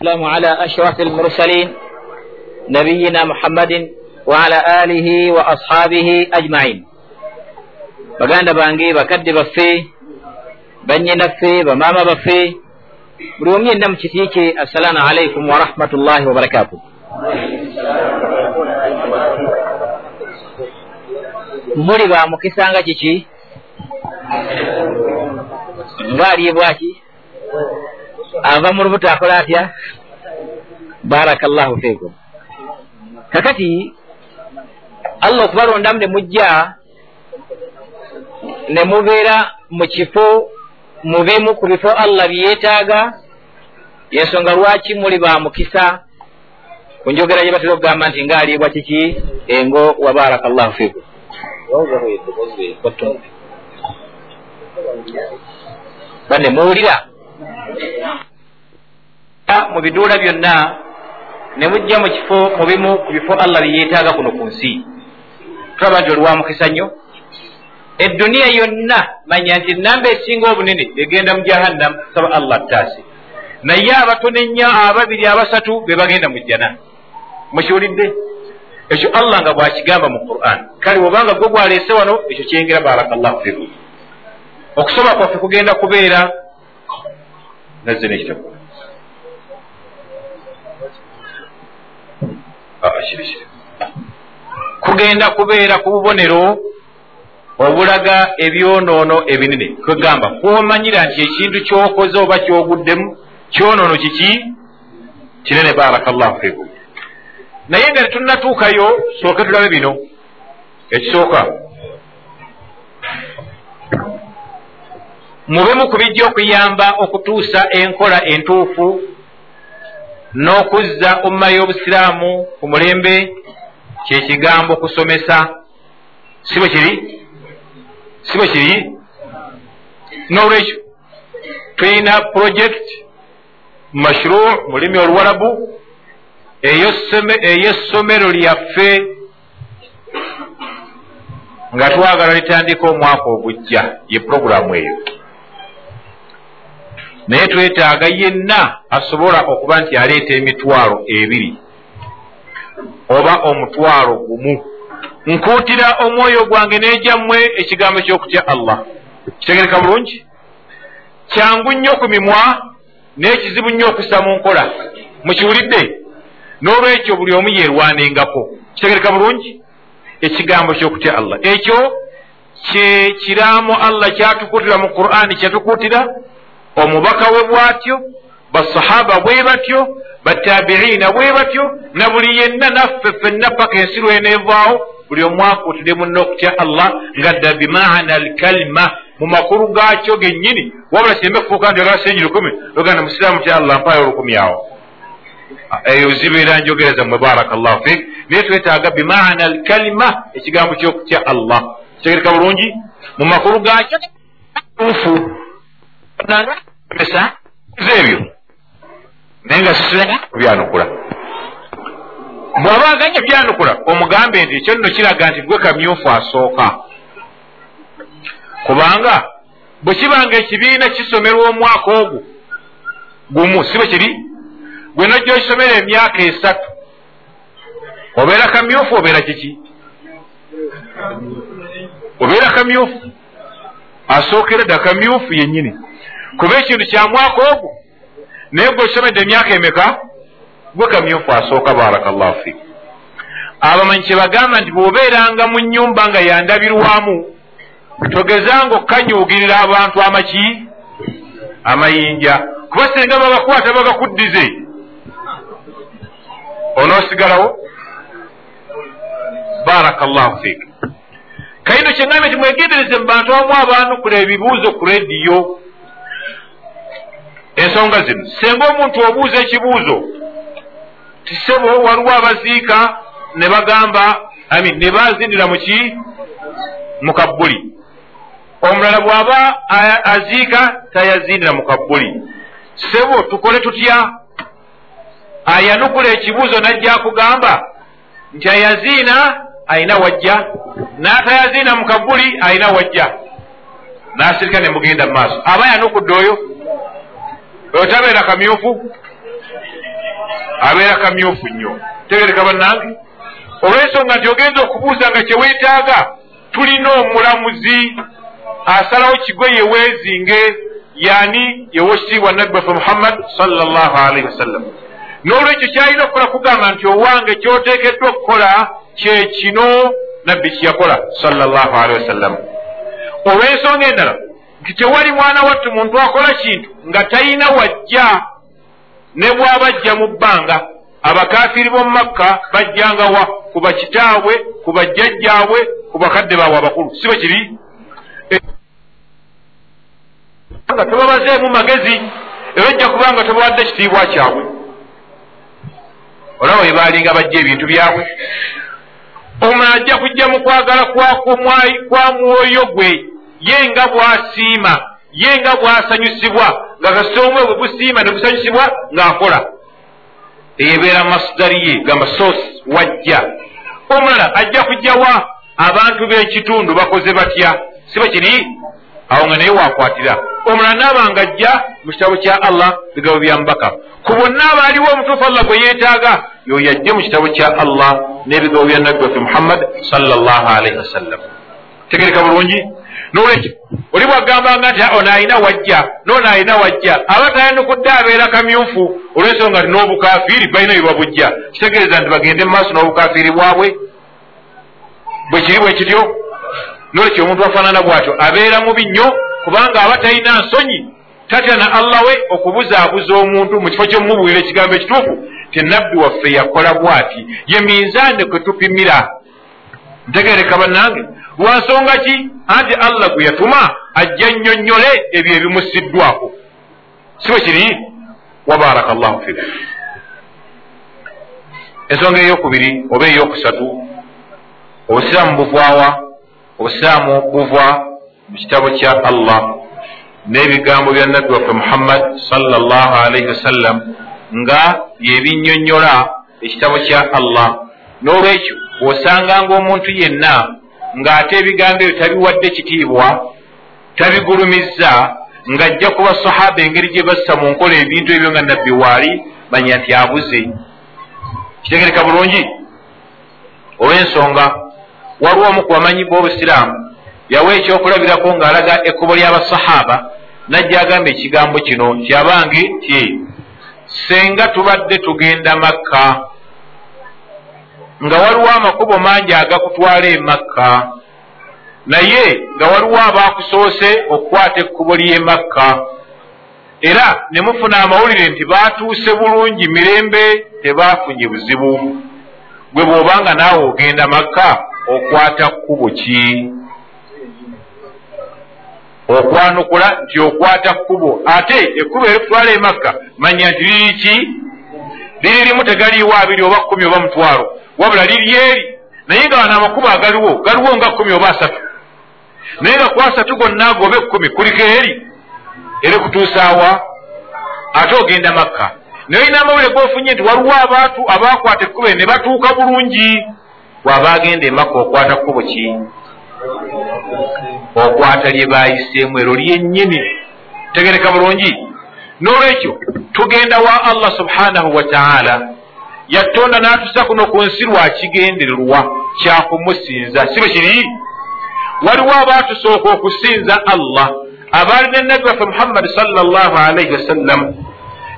والسلام على أشرف المرسلين نبينا محمد وعلى آله وأصحابه أجمعين. baganda bange bakadde baffe bannyinaffe bamaama baffe buli omu yenna mu kiti kye assalaamu alaikum warahmatullahi wabarakatuh muli bamukisa nga kiki ng'aliibwaki ava mu lubuto akola atya baraka llahu fikum. Kakati allah okubalondamu ne mujja ne mubeera mu kifo mu bimu ku bifo allah byeyeetaaga yensonga lwaki muli ba mukisa ku njogera gye batera okugamba nti ngaalibwa kiki engo wa baraka llahu fikum banne muwulira mu biduula byonna ne mujja mu kifo mu bimu ku bifo allah byeyeetaaga kuno ku nsi. Tulaba nti oli wa mukisa nnyo. Edduniya yonna manya nti namba esinga obunene egenda mu jahannam saba allah taasi. Naye abatono ennyo ababiri abasatu be bagenda mu jjana. Mukiwulidde? Ekyo allah nga bwakigamba mu quran. Kale obanga gwe gwaleese wano ekyo kyengera barakallahu fiku okusoba kwaffe kugenda kubeera nazze nekitabu kugenda kubeera ku bubonero obulaga ebyonoono ebinene. Kwegamba kwomanyira nti ekintu kyokoze oba kyoguddemu kyonoono kiki? Kinene barakallahu fikum. Naye nga tetunnatuukayo sooke tulabe bino. Ekisooka. Mubemu ku bijja okuyamba okutuusa enkola entuufu n'okuzza umma y'obusiraamu ku mulembe kyekigambo kusomesa. Si bwe kiri? Si bwe kiri? N'olwekyo tulina project mashruu mu lulimi oluwarabu ey'essomero lyaffe nga twagala litandika omwaka ogujja ye puroguramu eyo naye twetaaga yenna asobola okuba nti aleeta emitwalo ebiri oba omutwalo gumu. Nkuutira omwoyo gwange n'ejammwe ekigambo ky'okutya allah. Kitegereka bulungi? Kyangu nnyo ku mimwa n'ekizibu nnyo okussa mu nkola. Mukiwulidde? N'olwekyo buli omu yeerwanengako. Kitegereka bulungi? Ekigambo ky'okutya allah. Ekyo kye kiraamo allah kyatukuutira mu qur'ani kyatukuutira omubaka we bw'atyo basahaba bwe batyo batabiina bwe batyo na buli yenna naffe ffenna paka ensi lweneevaawo buli omwakuutire munna okutya allah ngadda bimaana alkalima mu makulu gaakyo gennyini wabula simbe kufuuka nti olasenyi lukumi oganda musiraamu tya allah mpayo olukumi awo. Eyo zibeera njogereza mmwe baraka llahu fik. Naye twetaaga bimaana alkalima ekigambo ky'okutya allah. Kitegereka bulungi mu makulu gaakyo tuufu mesa ebyo. Naye nga sisenga byanukula bw'abaganya byanukula omugambe nti ekyo nno kiraga nti gwe kamyufu asooka. Kubanga bwe kibanga ekibiina kisomerwa omwaka ogwo gumu si bwe kiri gwe nojja okisomera emyaka esatu. Obeera kamyufu obeera kiki? Obeera kamyufu. Asookera dda kamyufu yennyini kuba ekintu kya mwaka ogwo naye gwe okisomedde emyaka emeka gwe kamyufu asooka barakallahu fi abamanyi kye bagamba nti bw'obeeranga mu nnyumba nga yandabirwamu togezanga okkanyuugirira abantu amaki amayinja. Kuba senga babakwata babakuddize onoosigalawo? Barakallahu fiik kayino kyeŋgambe nti mwegendereze mu bantu abamu abaanukula ebibuuzo ku rediyo ensonga zino. Senga omuntu obuuza ekibuuzo tisebo waliwo abaziika ne bagamba amin ne bazinira muki mu kabbuli. Omulala bw'aba aziika tayazinira mu kabbuli. Sebo tukole tutya? Ayanukula ekibuuzo najja akugamba nti ayaziina ayina wajja. N'atayaziina mu kabbuli ayina wajja. N'asirika ne mugenda mu maaso. Aba yanukudde oyo oyo tabeera kamyufu? Abeera kamyufu nnyo. Tegereka bannange? Olw'ensonga nti ogenza okubuuza nga kyeweetaaga tulina omulamuzi asalawo kigwe yeweezinge yani yewekitiibwa nabbi waffe muhammad salllah alaihi wasallam n'olwekyo kyalina okukola kugamba nti owange kyoteekeddwa okukola kyekino nabbi kyeyakola salllah alihi wasallam olw'ensonga endala nti tewali mwana wattu muntu akola kintu nga talina wajja ne bw'abajja mu bbanga. Abakafiri b'omu makka bajjangawa ku bakitaabwe ku bajjajjaabwe ku bakadde baabwe abakulu. Si bwe kiri nga tebabazeemu magezi ebajja kubanga tebawadde kitiibwa kyabwe. Olaba we baalinga bajja ebintu byabwe. Omulala ajja kujja mu kwagala kwa mwoyo gwe ye nga bw'asiima ye nga bw'asanyusibwa nga kasita omwe bwe gusiima ne gusanyusibwa ng'akola eyebeera masdari ye gamba sosi wajja. Omulala ajja kujjawa abantu b'ekitundu bakoze batya? Si bwe kiri awo nga naye wakwatira. Omulala naabanga ajja mu kitabo kya allah bigabo bya mubaka. Ku bonna abaaliwo omutuufu allah gwe yeetaaga yoyo ajje mu kitabo kya allah n'ebigabo bya nabbi waffe muhammad salllah alaihi wasallam. Tegereka bulungi nolwekyo oli bwagambanga nti ono alina wajja noono alina wajja. Aba tayanukudde abeera kamyufu olw'ensonga nti n'obukafiiri balina bye babujja. Kitegeeza nti bagende mu maaso n'obukafiiri bwabwe. Bwe kiri bwe kityo nolwekyo omuntu afaanana bw'atyo. Abeera mubi nnyo kubanga aba talina nsonyi. Tatya na allah we okubuzaabuza omuntu mu kifo kyomumubuulira ekigambo ekituufu ti nabbi waffe yakola bw'ati. Ye minzaane kwe tupimira. Ntegereka bannange lwansonga ki? Anti allah gwe yatuma ajja nnyonnyole ebyo ebimusiddwako. Si bwe kiri? Wabaraka llahu fiku ensonga eyokubiri oba eyokusatu obusiraamu buvaawa obusiraamu buva mu kitabo kya allah n'ebigambo bya nabbi waffe muhammad salllah alaihi wasallam nga byebinnyonnyola ekitabo kya allah. N'olwekyo bw'osanganga omuntu yenna ng'ate ebigambo ebyo tabiwadde kitiibwa tabigulumizza ng'ajja ku basahaba engeri gye bassa mu nkola ebintu ebyo nga nabbi waali manya nti abuze. Kitegereka bulungi? Olw'ensonga waliwo omu ku bamanyi b'obusiraamu yawa ekyokulabirako ng'alaga ekkubo ly'abasahaba najja agamba ekigambo kino nti abange ti senga tubadde tugenda makka nga waliwo amakubo mangi agakutwala e makka naye nga waliwo abaakusoose okukwata ekkubo ly'e makka. Era ne mufuna amawulire nti baatuuse bulungi mirembe tebaafunye buzibu. Gwe bw'obanga naawe ogenda makka okwata kkubo ki? Okwanukula nti okwata kkubo. Ate ekkubo erikutwala emakka manya nti liri ki? Liri limu tegaliiwo abiri oba kkumi oba mutwalo wabula liri eri naye nga wano amakubo agaliwo galiwo nga kkumi oba asatu. Naye nga ku asatu gonna ago oba ekkumi kuliko eri erikutuusaawa ate ogenda makka. Naye olina amawulire gofunye nti waliwo abantu abakwata ekkubo ne batuuka bulungi. Bw'aba agenda emakka okwata kkubo ki? Okwata lye bayiseemu ero lyennyini tegereka bulungi. N'olwekyo tugenda wa allah subhanahu wa taala yatonda n'atusa kuno ku nsi lwakigendererwa kyakumusinza si bwe kiri? Waliwo abaatusooka okusinza allah abaali ne nabbi waffe muhammadi salllahu alaihi wasallam.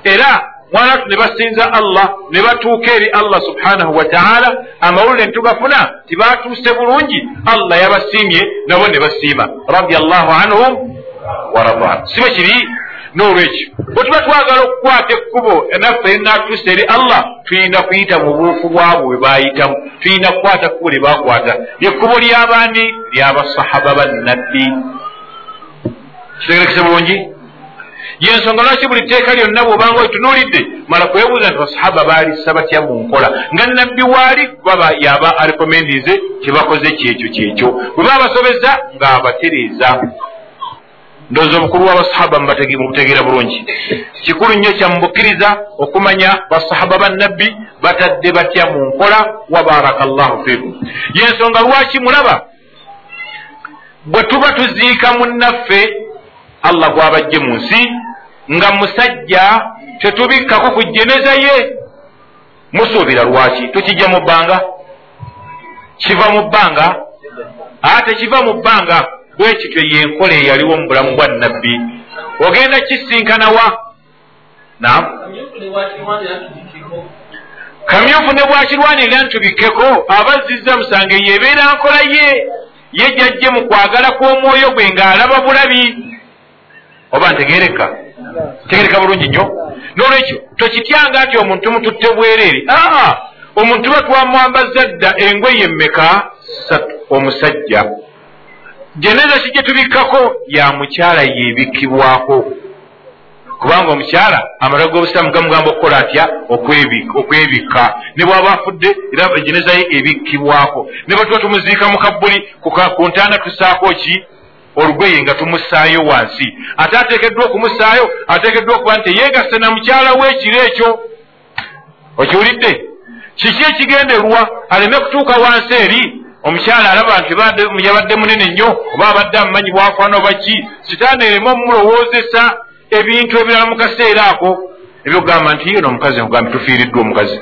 Era mwanatu ne basinza allah ne batuuka eri allah subhanahu wa taala amawulire ntugafuna tibatuuse bulungi allah yabasiimye nabo ne basiima. Radiallahu anhum waradu si bwe kiri n'olwekyo bwe tuba twagala okukwata ekkubo naffe enatuusa eri allah tuyina kuyita mu buufu bwabo bwe bayitamu. Tuyina kukwata kkubo lye bakwata lyekkubo ly'abaani ly'abasahaba bannabbi. Kitegerekese bulungi? Yensonga lwaki buli tteeka lyonna bw'obanga olitunuulidde mala kwebuuza nti basahaba baalisa batya mu nkola. Nga nabbi waali baba yaba arekomendize kyebakoze kyekyo kyekyo. Bwe baabasobeza ng'abatereeza ndowooza obukulu bw'abasahaba mubutegeera bulungi. Kikulu nnyo kyamubukkiriza okumanya basahaba bannabbi batadde batya mu nkola wabaraka llahu fikum yensonga lwaki mulaba? Bwe tuba tuziika munnaffe allah gwabajje mu nsi nga musajja tetubikkako ku jeneza ye. Musuubira lwaki? Tukijja mu bbanga? Kiva mu bbanga? Ate kiva mu bbanga bwekityo yenkola eyaliwo mu bulamu bwa nabbi ogenda kisinkanawa nam kamyufu ne bwakirwanirira ntubikkeko abazizza musange yeebeera nkola ye. Ye jajje mu kwagala kw'omwoyo gwe ng'alaba bulabi. Oba ntegereka tegereka bulungi nnyo? N'olwekyo tokityanga nti omuntu mututte bwereere. Aa! Omuntu ba twamwambaza dda engweye mmeka? Satu omusajja jeneza ki gye tubikkako? Ya mukyala yeebikkibwako. Kubanga omukyala amata g'obusiraamu gamugamba okukola atya? Okwebikka ne bw'aba afudde era jeneza ye ebikkibwako. Ne bwe tuba tumuziika mu kabbuli ku ntaana tusaako ki? Olugoye nga tumusaayo wansi. Ate ateekeddwa okumusaayo ateekeddwa okuba nti yeegase na mukyala w'ekiro ekyo. Okiwulidde? Kiki ekigenderwa? Aleme kutuuka wansi eri omukyala alaba nti yabadde munene nnyo oba abadde amumanyi bwafaana oba ki sitaani ereme omumulowoozesa ebintu ebirala mu kaseera ako. Ebyokugamba nti yeno omukazi nkugambe tufiiriddwa omukazi.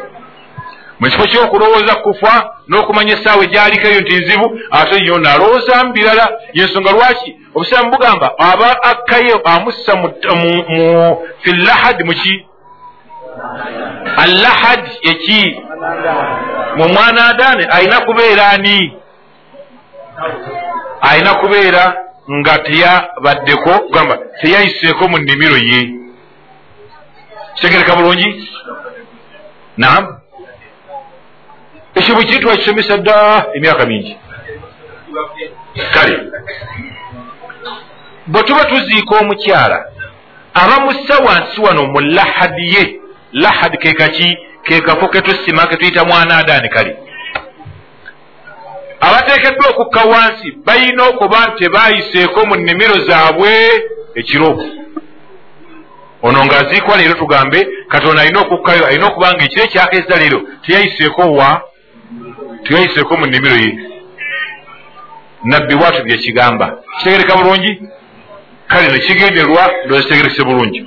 Mu kifo kyokulowooza kufa n'okumanya essaawa egyaliko eyo nti nzibu ate yo nalowoozamu birala yensonga lwaki? Obusiraamu bugamba aba akkayo amussa fi lahadi muki alahadi eki mu mwana adaani ayina kubeera ani? Ayina kubeera nga teyabaddeko gamba teyayiseeko mu nnimiro ye. Kitegereka bulungi? Nam ekyo bwe kiri twakisomesa dda emyaka mingi. Kale bwe tuba tuziika omukyala abamussa wansi wano mu lahadi ye. Lahadi kekaki kekafo ketusima ketuyita mwana adaani kale abateekeddwa okukka wansi balina okuba nti tebayiseeko mu nnimiro zaabwe ekiro ono ng'aziikwa leero tugambe katonda alina okukkayo alina okuba nga ekiro ekyakeeza leero teyayiseeko wa teyayiseeko mu nnimiro ye. Nabbi bwatu byekigamba kitegereka bulungi? Kale nekigenderwa ndozitegerekese bulungi.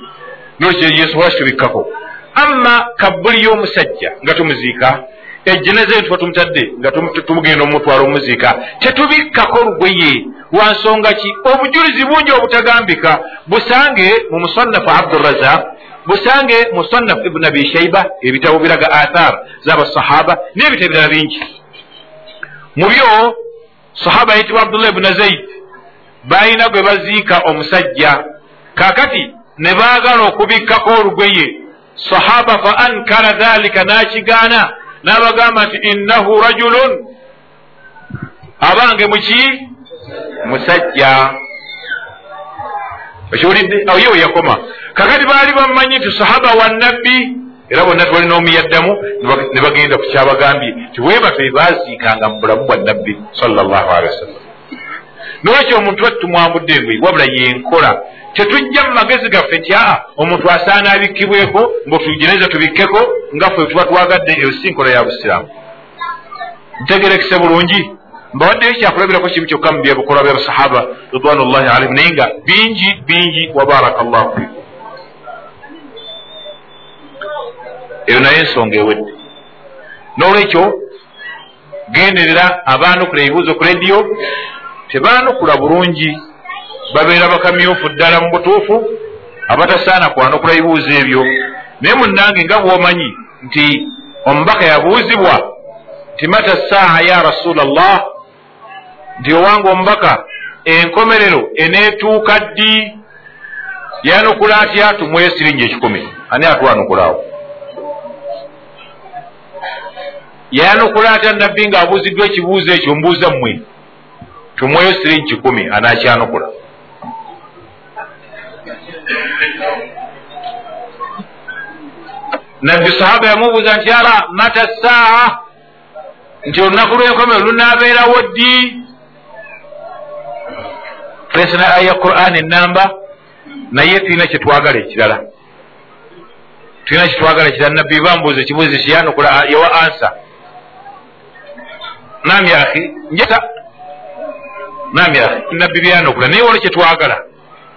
Nolkyeyesobola kitubikkako amma kabbuli y'omusajja nga tumuziika. Ejeneza tuba tumutadde nga tumugenda omutwala omuziika. Tetubikkako lugoye. Lwansonga ki? Obujulizi bungi obutagambika. Busange mu musannafu abdurazak busange musannafu ibuni abi shaiba ebitabo biraga athar z'abasahaba n'ebitabo birala bingi. Mu byo sahaba yitibwa abdullah ibuna zaid balina gwe baziika omusajja. Kakati ne baagala okubikkako olugoye sahaba fa ankara dhalika n'kigaana n'abagamba nti innahu rajulun. Abange muki musajja. Okiwulidde? Awo ye weyakoma kakati baali bamumanyi nti sahaba wa nabbi era bonna tibalina omuyaddamu ne bagenda ku kyabagambye ti webatwe baziikanga mu bulamu bwa nabbi salllahu alehi wasallam. Nolwekyo omuntu ati tumwambudde engoyi wabula yenkola tetujja mu magezi gaffe nti aa omuntu asaana abikkibweko mbutugeneza tubikkeko nga ffe tuba twagadde eyo si nkola ya busiraamu. Ntegerekese bulungi. Mbawaddeyo ekyakulabirako kimu kyokka mu byebukolwa byabasahaba ridwanullahi alaihim naye nga bingi bingi wabaraka llahu fikum eyo naye ensonga ewedde. N'olwekyo genderera abaanukula ebibuuzo ku rediyo tebaanukula bulungi babeera bakamyufu ddala mu butuufu abatasaana kwanukula ebibuuzo ebyo. Naye munnange nga bw'omanyi nti omubaka yabuuzibwa nti mata saaha ya rasula llah nti owanga omubaka enkomerero eneetuuka ddi? Yanukula atya? Tumweyo siringi ekikumi. Ani atwanukulaawo yanukula atya nabbi ng'abuuziddwa ekibuuzo ekyo? Mbuuza mmwe. Tumweyo siringi kikumi anakyanukula nabbi sahaba yamubuuza nti ara mata saa nti olunaku lw'enkomero lunaabeerawo ddi? Tulesana aya quran enamba naye tulina kyetwagala ekirala. Tulina kyetwagala ekirala. Nabbi bambuuza ekibuuzo kiyanukula yawa ansa. Nami ahi njeta nami ahi nabbi byanukula naye wano kyetwagala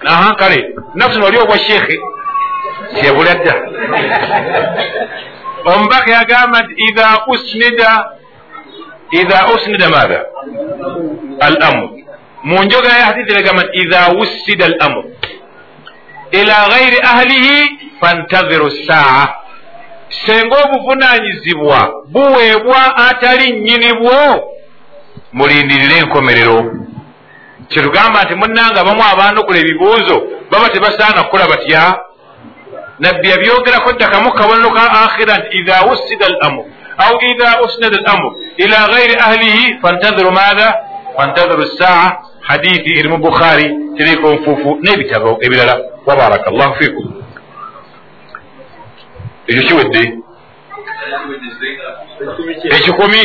aha kale nafusi noli obwa sheekhe kyebula dda omubaka yagamba nti idha usnida idha usnida maatha al amr mu njogera ya hadithi yagamba nti idha wussida al amr ila ghairi ahlihi fantadhiru saa senga obuvunanyizibwa buweebwa atali nnyini bwo. Mulindirire enkomerero. Kyetugamba nti munnanga bamu abanukula ebibuuzo baba tebasaana kukola batya nabbi yabyogerako ddakamu kabonero ka akhira nti idha wussida al amr au idha usnida al amr ila ghairi ahlihi fantadhiru maatha fantadhiru saa hadithi eri mu bukhari teriko nfuufu n'ebitabo ebirala wabaraka llahu fikum ekyo kiwedde ekikumi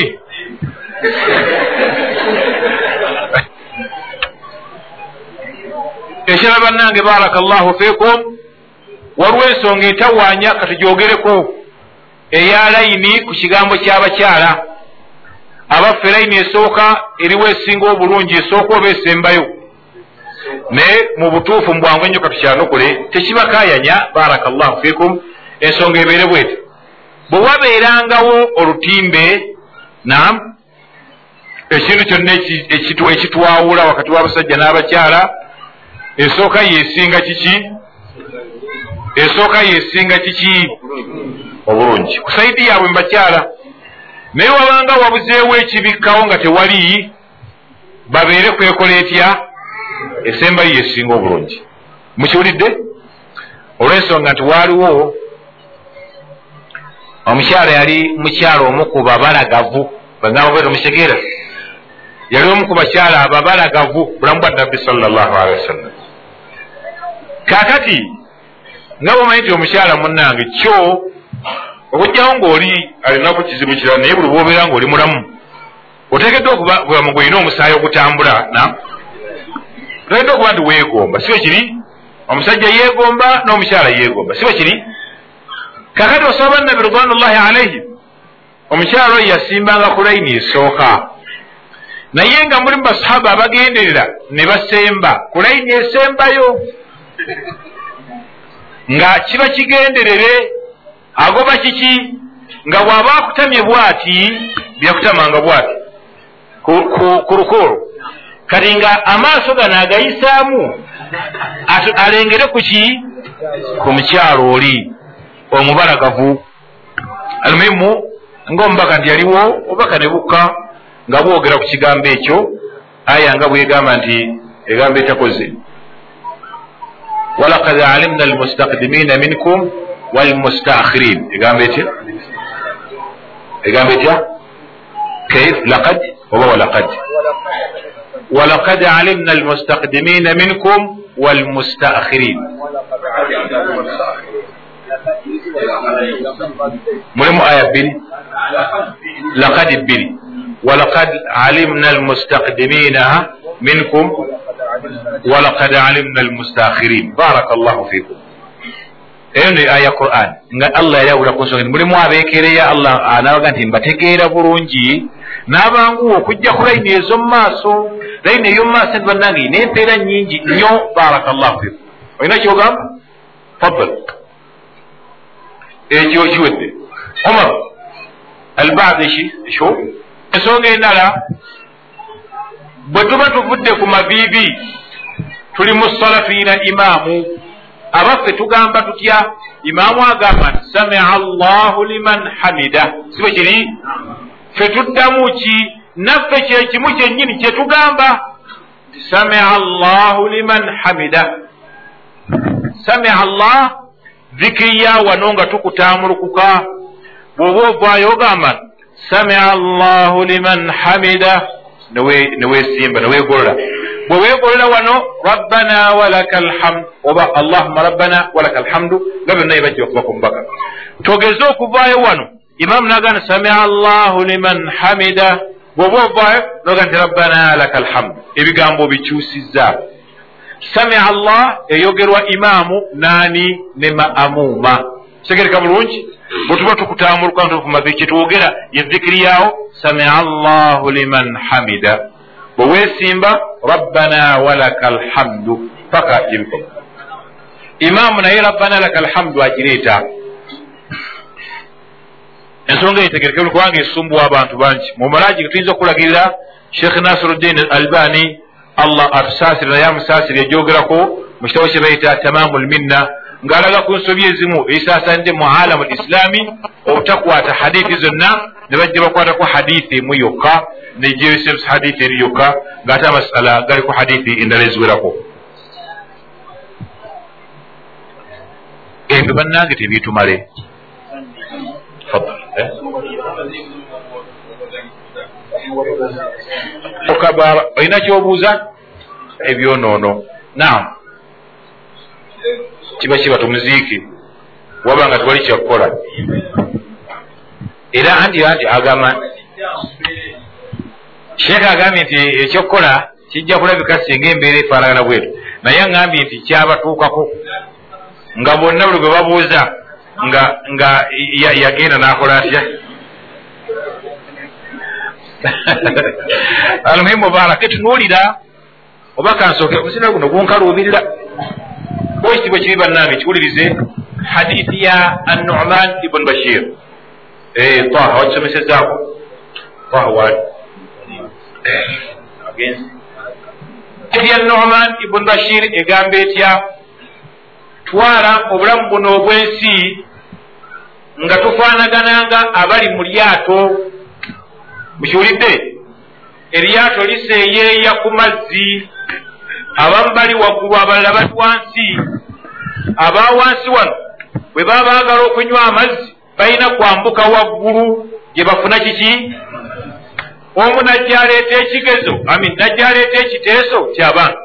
ekirala bannange baraka llahu fikum waliwo ensonga etawaanya katugyogereko eya layini ku kigambo ky'abakyala abaffe layini esooka eriwo esinga obulungi esooka oba esembayo. Naye mu butuufu mubwangu ennyo katukyanukule tekibakayanya baraka llahu fikum ensonga ebeere bwete. Bwe wabeerangawo olutimbe nam ekintu kyonna ekitwawula wakati w'abasajja n'abakyala esooka yesinga kiki esooka yesinga kiki? Obulungi. Ku saidi yaabwe mubakyala naye wabanga wabuzeewo ekibikkawo nga tewali babeere kwekola etya? Esembayo yesinga obulungi. Mukiwulidde? Olw'ensonga nti waaliwo omukyala yali mukyala omu ku babalagavu bagamba bwete mukitegeera yali omu ku bakyala ababalagavu bulamu bwa nabbi salllahu alehi wasallam kakati nga bwomanyi nti omukyala munnange kyo okugjawo ngaoli alinaku kizibu kirala naye buli bwobeera ngaoli mulamu oteekeddwa okuba bulamu gwolina omusaayi ogutambula oteekeddwa okuba nti weegomba sibe kiri? Omusajja yeegomba n'omukyala yeegomba sibe kiri? Kakati osaba bannabi ridwanullahi alaihim omukyala oyo yasimbanga ku layini esooka naye nga mulimu basahaba abagenderera ne basemba ku layini esembayo nga kiba kigenderere agoba kiki? Nga bw'aba akutamye bw'ati byakutamanga bw'ati? Ku lukolo kati nga amaaso gano agayisaamu alengere ku ki? Ku mukyalo oli omubalagavu. Almuhimu ngaomubaka nti yaliwo obubaka ne bukka nga bwogera ku kigambo ekyo aya nga bwegamba nti egambo etakoze walakad alimna almustakdimina minkum walmustakhirin egambo etya egambo etya kaif lakad oba walakad walakad alimna almustakdimina minkum walmustakhirin mulimu aya bbiri lakad bbiri walakad alimna almustakdimina minkum walakad alimna almustakhirin. Baraka llahu fikum. Eyo ne aya quran. Nga allah yali awula ku nsonga. Mulimu abeekereya allah anabaga nti mbategeera bulungi. N'abanguwa okujja ku layini ez'omu maaso. Layini ey'omu maaso nti bannange ina empeera nyingi nnyo. Baraka llahu fikum. Olina kyogamba fadal ekyo kiwedde. Omar albaad eki ekyo ensonga endala bwe tuba tuvudde ku maviivi tuli mu salafiina imaamu. Abaffe tugamba tutya? Imaamu agamba nti samia allahu liman hamida. Sibe kiri? Fe tuddamu ki? Naffe kyekimu kyennyini kyetugamba samia allahu liman hamida. Samia allah dhikiriya wano nga tukutambulukuka. Bw'oba ovaayo ogamba samia allahu liman hamida neweesimba neweegolola bwe weegolola wano rabbana walaka alhamdu oba allahuma rabbana walaka alhamdu nga byonna bibajja okuba ku mubaka. Togeze okuvaayo wano imaamu nagamba samia allahu liman hamida bw'oba ovaayo noga nti rabbana laka alhamdu ebigambo bikyusizza. Samia allah eyogerwa imaamu naani ne maamuuma kitegereka bulungi bwe tuba tukutambuluka ntukumabi kyetwogera yezikiri yawo samia allahu liman hamida. Bwe weesimba rabbana walaka alhamdu paka gyebikoma imaamu naye rabbana laka alhamdu agireeta ensonga eitegerekebwe kubanga esumbuwa abantu bangi. Mu malagi getuyinza okulagirira sheekh nasiruddin albani allah atusaasire naye amusaasire ejogerako mu kitabo kye bayita tamamu lminna ng'alaga ku nsobi ezimu ezisaasanidde mu alamu lislaami obutakwata hadithi zonna ne bajja bakwatako hadithi emu yokka nejesebusa hadithi eri yokka ng'ate amasala gali ku hadithi endala eziwerako. Ebyo bannange tebyetumale eh? olina kyobuuza? Ebyonoono nam kiba kiba tumuziike waba nga tewali kyakukola. Era anti anti agamba sheeka agambye nti ekyokukola kijja kulabika singa embeera efaanagana bwetu. Naye agambye nti kyabatuukako nga bonna buli gwe babuuza nga nga yagenda n'akola atya? Almuhimu barake tunuulira oba kansooke omusinda guno gunkaluubirira bwekitibwa kibi bannange kiwulirize hadithi ya anuman ibuni bashir. Eh, taha wakisomesezaako taha wali ya numan ibuni bashir egamba etya twala obulamu buno obwensi nga tufaanagananga abali mu lyato. Mukiwulidde? Eryato liseeyeeya ku mazzi abamu bali waggulu abalala bali wansi. Aba wansi wano bwe baba baagala okunywa amazzi balina kwambuka waggulu gye bafuna kiki? Omu najja aleeta ekigezo amin najja aleeta ekiteeso kyabantu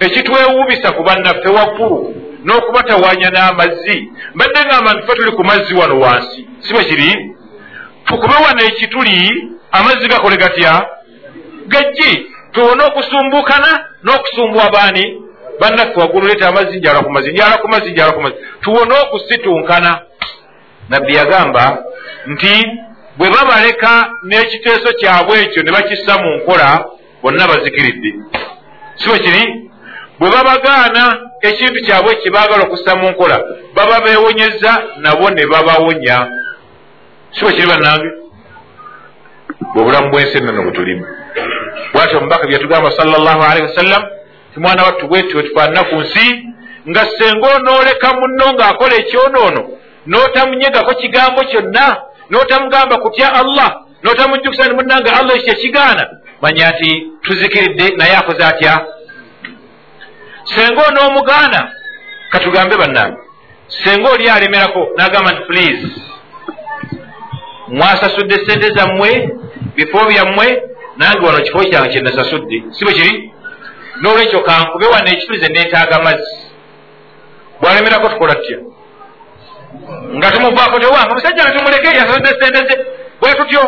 ekitwewuubisa ku bannaffe waggulu n'okubatawaanya n'amazzi. Mbadde ngamba nti fe tuli ku mazzi wano wansi si bwe kiri? Tukube wano ekituli amazzi gakole gatya gajje tuwone okusumbukana n'okusumbuwa baani? Bannaffe waggulu leeta amazzi njala ku mazzi njala ku mazzi njala ku mazzi. Tuwone okusitunkana nabbi yagamba nti bwe babaleka n'ekiteeso kyabwe ekyo ne bakissa mu nkola bonna bazikiridde. Si bwe kiri? Bwe babagaana ekintu kyabwe kyebaagala okussa mu nkola baba beewonyeza nabo ne babawonya. Si bwe kiri bannange? Bwobulamu bwensi ennono bwe tulimu bwatyo omubaka byatugamba salllah alaihi wasallam ti mwana wattu bwetyo wetufaanana ku nsi nga senga onooleka munno ng'akola ekyonoono n'otamunyegako kigambo kyonna n'otamugamba kutya allah n'otamujjukisa ni munnanga allah ekyo kyekigaana manya nti tuzikiridde naye akoze atya? Senga onoomugaana katugambe bannange. Senga oli alemerako n'agamba nti please mwasasudde sente zammwe bifo byammwe nange wano kifo kyange kyenasasudde si bwe kiri? N'olwekyo kankube wano ekitulize neetaaga mazzi. Bwalemerako tukola tutya? Nga tumuvaako tewanga omusajja nga tumuleke yasasudde sente ze bwe tutyo.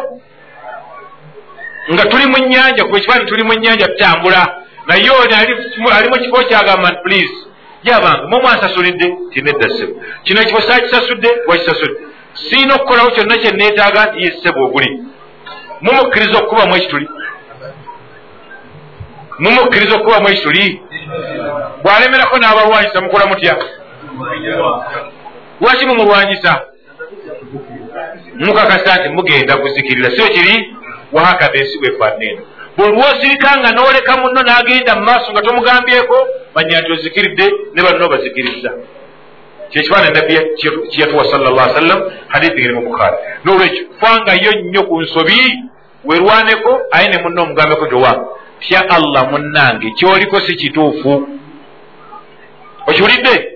Nga tuli mu nyanja kuba ekifaani tuli mu nyanja tutambula. Naye oli ali mu kifo kyagamba nti please. Jabange mumwansasulidde tineddasebo kino ekifo sakisasudde wakisasudde siina okukolawo kyonna kyeneetaaga nti yesebo oguli mumukkiriza okukubamu ekituli mumukkiriza okukubamu ekituli bw'alemerako n'abalwanyisa mukola mutya? Lwaki mumulwanyisa? Mukakasa nti mugenda kuzikirira si ekiri wahakatha ensi bwefaanneeno buli lwosirika nga n'oleka munno n'agenda mu maaso nga tomugambyeko manya nti ozikiridde ne banno bazikiriza kyekifaana nabbi kyeyatuwa salllah sallam hadithi ngeri mu bukhari. N'olwekyo fangayo nnyo ku nsobi werwaneko aye ne munno omugambeko gyowa tya allah munnange kyoliko si kituufu. Okiwulidde?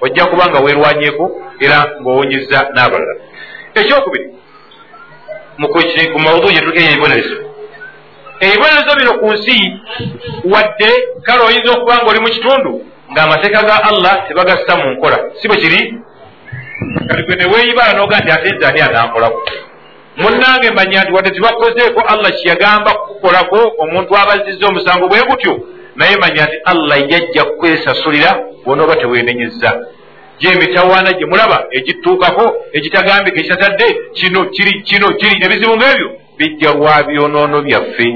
Ojja kuba nga weerwanyeko era ng'owonyeza n'abalala. Ekyokubiri ku mawudu gyetuliko ebibonerezo ebibonerezo bino ku nsi wadde kale oyinza okuba nga oli mu kitundu ng'amateeka ga allah tebagassa mu nkola. Si bwe kiri? Kati gwe ne weeyibala n'oga nti ate nze ani anankolako munnange manya nti wadde tibakozeeko allah kyeyagamba kukukolako omuntu abazizza omusango bwe gutyo naye manya nti allah yajja kukwesasulira bwonooba teweenenyezza. Gyemitawaana gye mulaba egituukako egitagambika ekitazadde kino kiri kino kiri ebizibu ngaebyo bijja lwa byonoono byaffe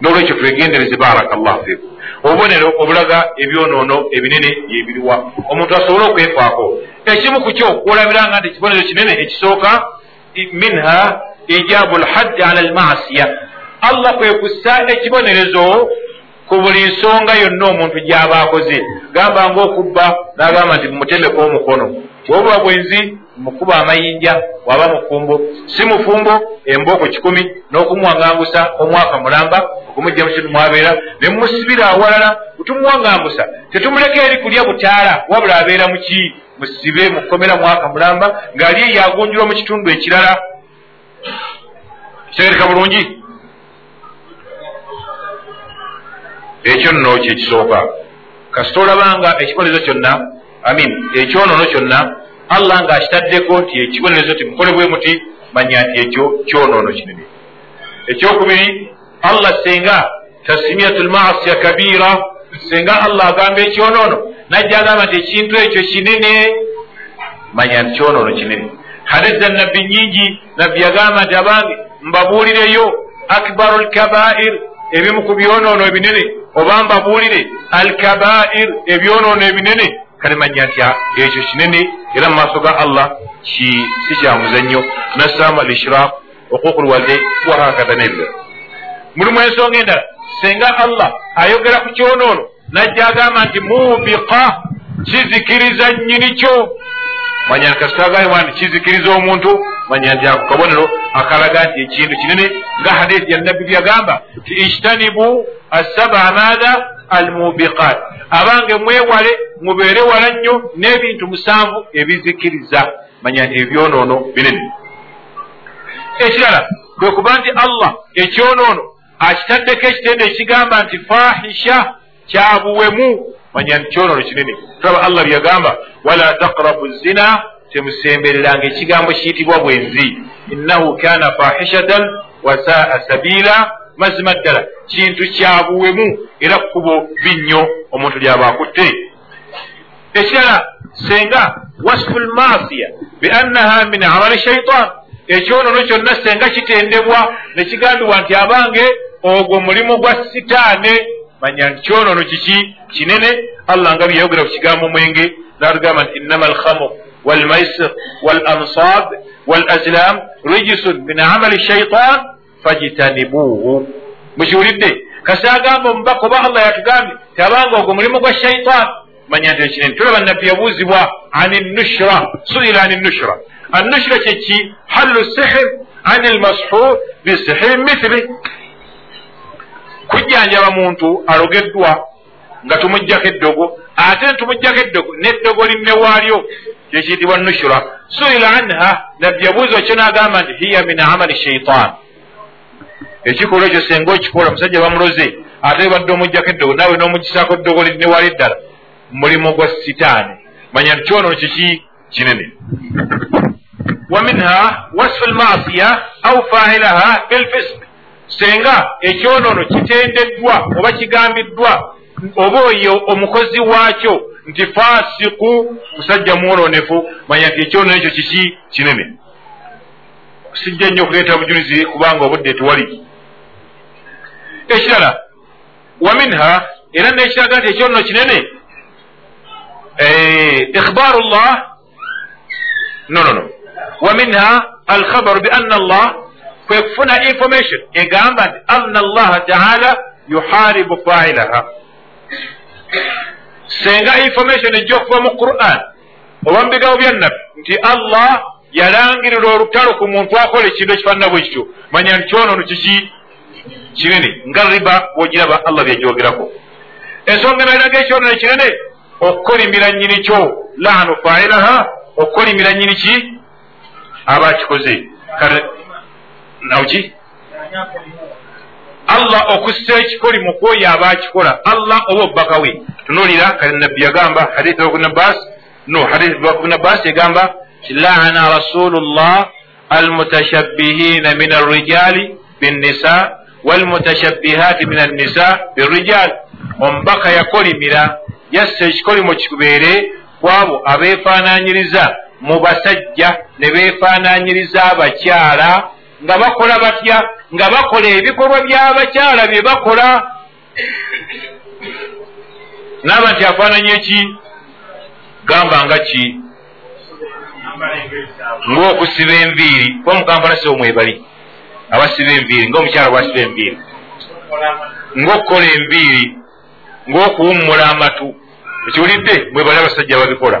n'olwekyo twegendereze baraka llahu fiku obubonero obulaga ebyonoono ebinene byebiriwa omuntu asobole okwefaako. Ekimu ku kyo kwolabiranga nti ekibonero kinene ekisooka minha ijabu lhaddi ala almasiya allah kwe kussa ekibonerezo ku buli nsonga yonna omuntu gy'aba akoze. Gamba ngaokubba n'agamba nti mumutemeko omukono. Wobuba bwenzi mukuba amayinja waba mufumbo si mufumbo embooko kikumi n'okumuwangangusa omwaka mulamba okumujja mukitu mwabeera ne mumusibira awalala butumuwangangusa tetumuleka eri kulya butaala wabula abeera muki musibe mukomera mwaka mulamba ng'ali eyagonjulwa mu kitundu ekirala. Kitegereka bulungi? Ekyo nno kyekisooka kasita olabanga ekibonerezo kyonna amin ekyonono kyonna allah ng'akitaddeko nti ekibonerezo ti mukole bwe muti manya nti ekyo kyonoono kinene. Ekyokubiri allah senga tasmiyatu lmasiya kabiira senga allah agamba ekyonoono najja agamba nti ekintu ekyo kinene. Manya nti kyonoono kinene. Hadisa nabbi nyingi nabbi yagamba nti abange mbabuulireyo akbaru lkabair ebimu ku byonoono ebinene oba mbabuulire alkabair ebyonoono ebinene kale manya nti ekyo kinene era mu maaso ga allah si kyamuzannyo nassaamu al ishraq okukul walde wahakada nebirala mulimu ensonga endala senga allah ayogera ku kyonoono najja agamba nti mubiqa kizikiriza nnyini kyo manya nti kasitagayiwa nti kizikiriza omuntu manya nti ako kabonero akalaga nti ekintu kinene nga hadisi ya nabbi byagamba ti ijtanibu assaba maatha almubiqat abange mwewale mubeere wala nnyo n'ebintu musanvu ebizikiriza. Manya nti ebyonoono binene. Ekirala kwe kuba nti allah ekyonoono akitaddeko ekitende ekigamba nti fahisha kyabuwemu manya nti kyonoono kinene. Tulaba allah byagamba wala taqrabu zina temusembereranga ekigambo kiyitibwa bwenzi. Innahu kana fahishatan wasaa sabiila mazima ddala. Kintu kyabuwemu era kkubo binnyo omuntu lyaba akutte. Ekirala senga wasfu lmasiya biannaha min amali shaitan ekyonono kyonna senga kitendebwa nekigambibwa nti abange ogwo mulimu gwa sitaane manya nti kyonono kiki? Kinene. Allah nga byeyogera ku kigambo mwenge natugamba nti innama alkhamr walmaisir walansab walazlam rijisun min amali shaitan fajitanibuuhu mukiwulidde kasi agamba omubaka oba allah yatugambye ti abanga ogwo mulimu gwa shaitan manya nti ekinene tulaba nabbi yabuuzibwa ani nushra suila ani nushra annushra kyeki hallu sihir ani lmashur bisihiri mithili kujjanjaba muntu alogeddwa nga tumugjako eddogo ate ntumugjako eddogo neddogo linne waalyo kyekiyitibwa nushra suila anha nabbi yabuuzibwa kyo n'agamba nti hiya min amali shaitan ekikolwa ekyo senga okikola omusajja bamuloze ate badde omugjako eddogo naawe n'omugisaako eddogoli newali eddala mulimu gwa sitaani. Manya nti kyonono kiki kinene. Waminha wasfu lmasiya au failaha bilfisk senga ekyonono kitendeddwa oba kigambiddwa oba oyo omukozi waakyo nti fasiku musajja mwononefu manya nti ekyonono ekyo kiki kinene. Sijja nnyo okuleeta bujulizi kubanga obudde tewali. ekirala waminha era nekiraga nti ekyonono kinene ikhbaru llah no no no ومنها الخبر بأن الله كيفنا information إقامة أن الله تعالى يحارب فاعلها senga information ejja okuva mu quran oba mubigambo bya nabbi nti allah yalangirira olutalo ku muntu akola ekintu ekifaanana bwe kityo manya nti kyonono kiki Kinene nga riba bwogiraba allah byajyogerako ensonga naliraga ekyonono kinene okukolimira nyini kyo laanu failaha okukolimira nyini ki? Aba akikoze nawki allah okussa ekikoli mu kwoyo aba akikola. Allah oba obbaka we. Tunulira kale nabbi yagamba hadithi wakunabbas no hadithi wakunabbas egamba laana rasulu llah almutashabbihina min arrijali binnisa walmutashabbihati min annisa birrijal omubaka yakolimira yassa ekikolimo kibeere kwabo abeefaananyiriza mu basajja ne beefaananyiriza abakyala nga bakola batya? Nga bakola ebikolwa by'abakyala bye bakola. Naaba nti afaananya eki? Gamba nga ki? Ng'okusiba enviiri kuba mukampala si omwebali abasiba enviiri ng'omukyala bwasiba enviiri. Ng'okukola enviiri ng'okuwummula amatu ekiwulidde mwebali abasajja babikola.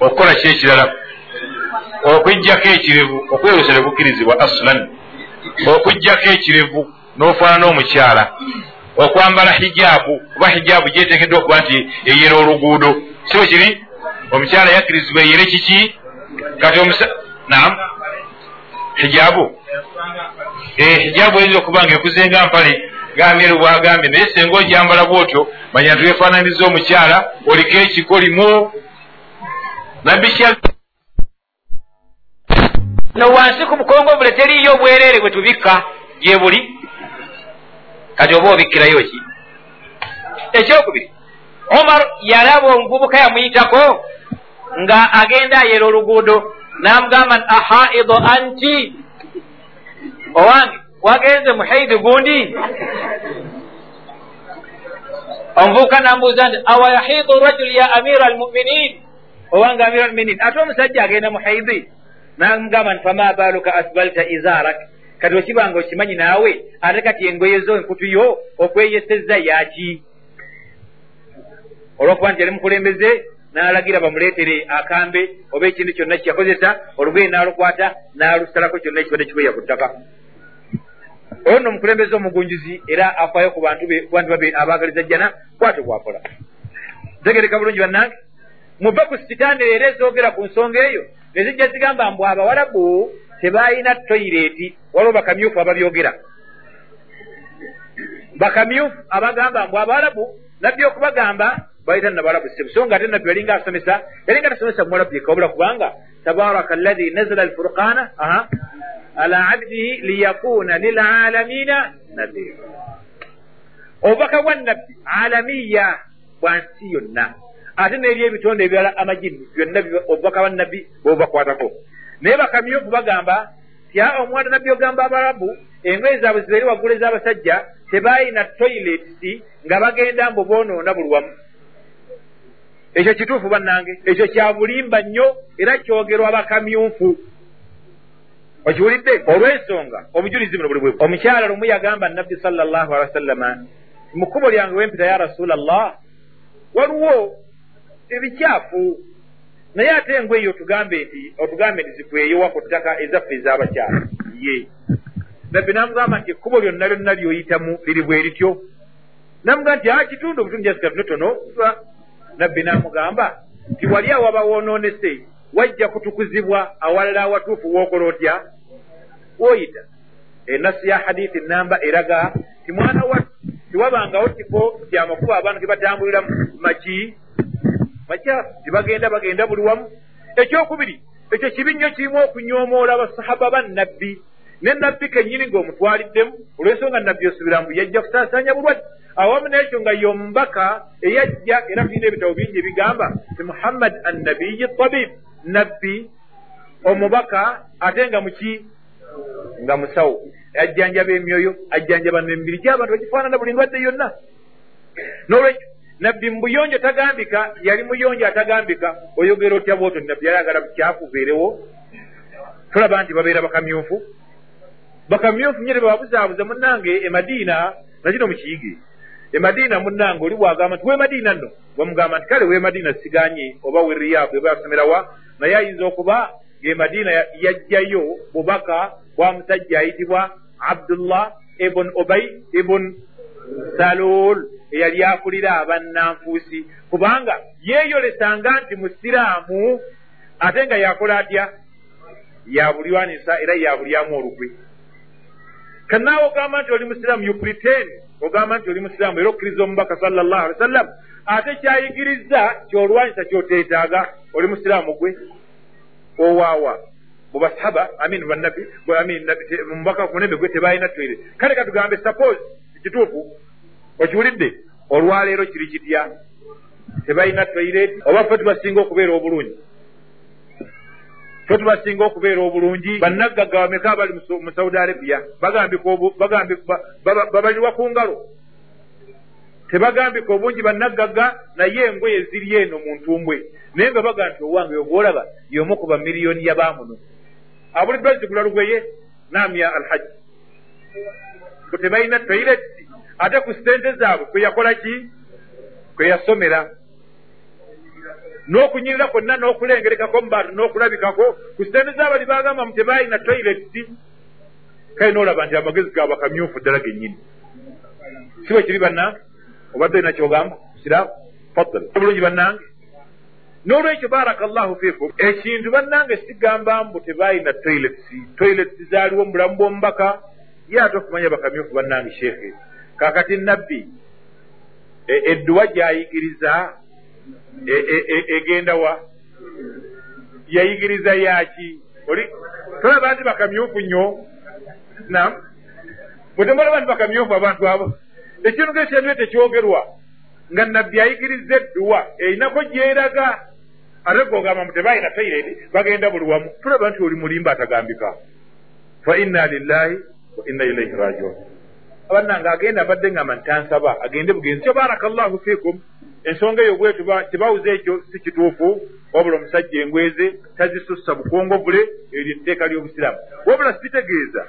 Okukola ki ekirala okwijjako ekirevu okwerusa ne kukkirizibwa aslan okwijjako ekirevu n'ofaanana omukyala okwambala hijaabu kuba hijaabu gyeteekeddwa okuba nti eyera oluguudo. Si bwe kiri omukyala yakkirizibwa eyere kiki? Kati omusa nam hijaabu hijaabu eyinza okuba nga ekuzenga mpale gambyeru bwagambye naye senga ojambala bwotyo manya nti wefaananiza omukyala oliko ekikolimu nabbi kya no wansi ku bukongovule teriyo obwereere bwe tubikka gye buli. Kati oba obikkirayo ki? Ekyokubiri omar yalaba omuvubuka yamuyitako nga agenda ayera oluguudo namugamba nti ahaido anti. Owange wagenze muhaidi gundi. Omuvubuka namubuuza nti awa yahidu rajul ya amira almuminin? Owange amira almuminin ate omusajja agenda muhaidi? Namugamba nti fama baluka asbalta izarak kati okibanga okimanyi naawe ate kati engoye zo enkutu yo okweyeseza yaki? Olwokuba nti yali mukulembeze n'alagira bamuleetere akambe oba ekintu kyonna kyakozesa olugoye n'alukwata n'alusalako kyonna ekibadde kikweya ku ttaka. Oyo nno omukulembeze omugunjuzi era afaayo ku bantu be kubantu babe abaagaliza jjana kwate bwakola ntegereka bulungi bannange. Muve ku sitandere era ezoogera ku nsonga eyo ne zijja zigamba mbw abawalabu tebalina toyireeti waliwo bakamyufu ababyogera. Bakamyufu abagamba mbw abawalabu nabbi okubagamba bayita nabalabu sebu so nga ate nabbi yalinga asomesa yalinga tasomesa muwalabu yekka wabula kubanga tabaraka allahi nazala alfurqana ala abdihi liyakuna lilalamina nadira obubaka bwa nabbi alamiya bwa nsi yonna. Ate neri ebitonde ebirala amajini byonna obubaka bwa nabbi bwebubakwatako naye bakamyufu bagamba tya omwana nabbi ogamba abalabu engoye zaabwe zibaire waggulu ez'abasajja tebalina toilets nga bagenda mbu boonoona buli wamu ekyo kituufu bannange ekyo kya bulimba nnyo era kyogerwa bakamyufu. Okiwulidde? Olw'ensonga obujulizi buno buli bwe omukyala lumu yagamba nabbi sala llahu alehi wa sallama mu kkubo lyange wempita ya rasula llah waliwo ebikyafu. Naye ate engweyo otugambe nti otugambe nti zikweyowa ku ttaka ezaffe ez'abakyala. Ye. Nabbi namugamba nti ekkubo lyonna lyonna lyoyitamu liri bwe lityo. Namugamba nti a kitundu obutundu jasika tonotono nabbi namugamba nti wali awaba woonoonese wajja kutukuzibwa awalala awatuufu wookola otya? Woyita enasu ya hadithi namba eraga ti mwana wa tiwabangawo kifo kyamakuba abantu gebatambulira maki makyafu tibagenda bagenda buli wamu. Ekyokubiri ekyo kibi nnyo kirimu okunyoomoola abasahaba ba nabbi ne nabbi kennyini ng'omutwaliddemu olw'ensonga nabbi osubira mbu yajja kusaasaanya bulwadde. Awamu n'ekyo nga y'omubaka eyajja era tulina ebitabo bingi ebigamba ti muhammad annabiyi tabib nabbi omubaka ate nga muki nga musawo. Ajjanjaba emyoyo ajjanjaba nemibiri. Gy'abantu bagifaanana buli ndwadde yonna. N'olwekyo nabbi mubuyonjo tagambika yali muyonjo atagambika oyogera otya bwoto nabbi yali agala bukyakubeerewo tulaba nti babeera bakamyufu bakamyufu nyere babuzaabuza munnange emadiina nakino mukiyige emadiina munnange oli bwagamba nti wemadiina nno? Bamugamba nti kale wemadiina siganye oba we riyabu eba yasomerawa naye ayinza okuba ngaemadiina yajjayo bubaka bwa musajja ayitibwa abdullah ibun ubay ibun salul eyali akulira abannanfuusi. Kubanga yeeyolesanga nti musiraamu ate nga yakola atya? Yabulyanisa era yabulyamu olukwe kanaawe ogamba nti oli musiraamu you pretend. Ogamba nti oli musiraamu era okkiriza omubaka sala llahu ali wa sallam ate kyayigiriza kyolwanyisa kyoteetaaga. Oli musiraamu gwe owaawa. Mubasahaba amin bannabbi mubaka kumunembe gwe tebalina toire kale katugambe suppose kituufu okiwulidde olwaleero kiri kitya? Tebalina toiret oba fe tubasinga okubeera obulungi fe tubasinga okubeera obulungi bannaggaga bameka abali mu saudi arabia. Babalirwa ku ngalo. Tebagambika obungi bannaggaga naye engoye ziri eno mu ntumbwe. Naye nga baga nti owange ogwolaba yomu ku bamiliyoni yabamuno abuliddwa zigula lugweye namya alhaji tebalina toireti ate ku sente zaabwe kweyakola ki? Kweyasomera n'okunyirira kwonna n'okulengerekako mu bantu n'okulabikako. Ku sente zaabali bagamba mu tebalina toireti kale noolaba nti amagezi gaabwe akamyufu ddala gennyini. Si bwe kiri bannange obadde olina kyogamba? Kiraamu fadal bulungi bannange n'olwekyo baraka llahu fikum ekintu bannange sigamba mbu tebalina toilets toilets zaaliwo mu bulamu bw'omubaka ye ate okumanya bakamyufu bannange sheekhe. Kakati nabbi edduwa gyayigiriza egenda wa? Yayigiriza yaki? Tolaba nti bakamyufu nnyo. Nam bwe temulaba nti bakamyufu abantu abo ekintu ngaekyendwe tekyogerwa nga nabbi ayigiriza edduwa erinako gyeraga. Ate gogamba mu tebalina tairedi bagenda buli wamu. Tulaba nti oli mulimba atagambika. Fa inna lillahi wa inna ilaihi rajiun abannange agenda abadde ngamba ntansaba agende bugenzi. Kyo baraka llahu fikum ensonga eyo bwetu tebawuza ekyo si kituufu wabula omusajja engweze tazisussa bukongovule eryo etteeka ly'obusiraamu. Wabula sitegeeza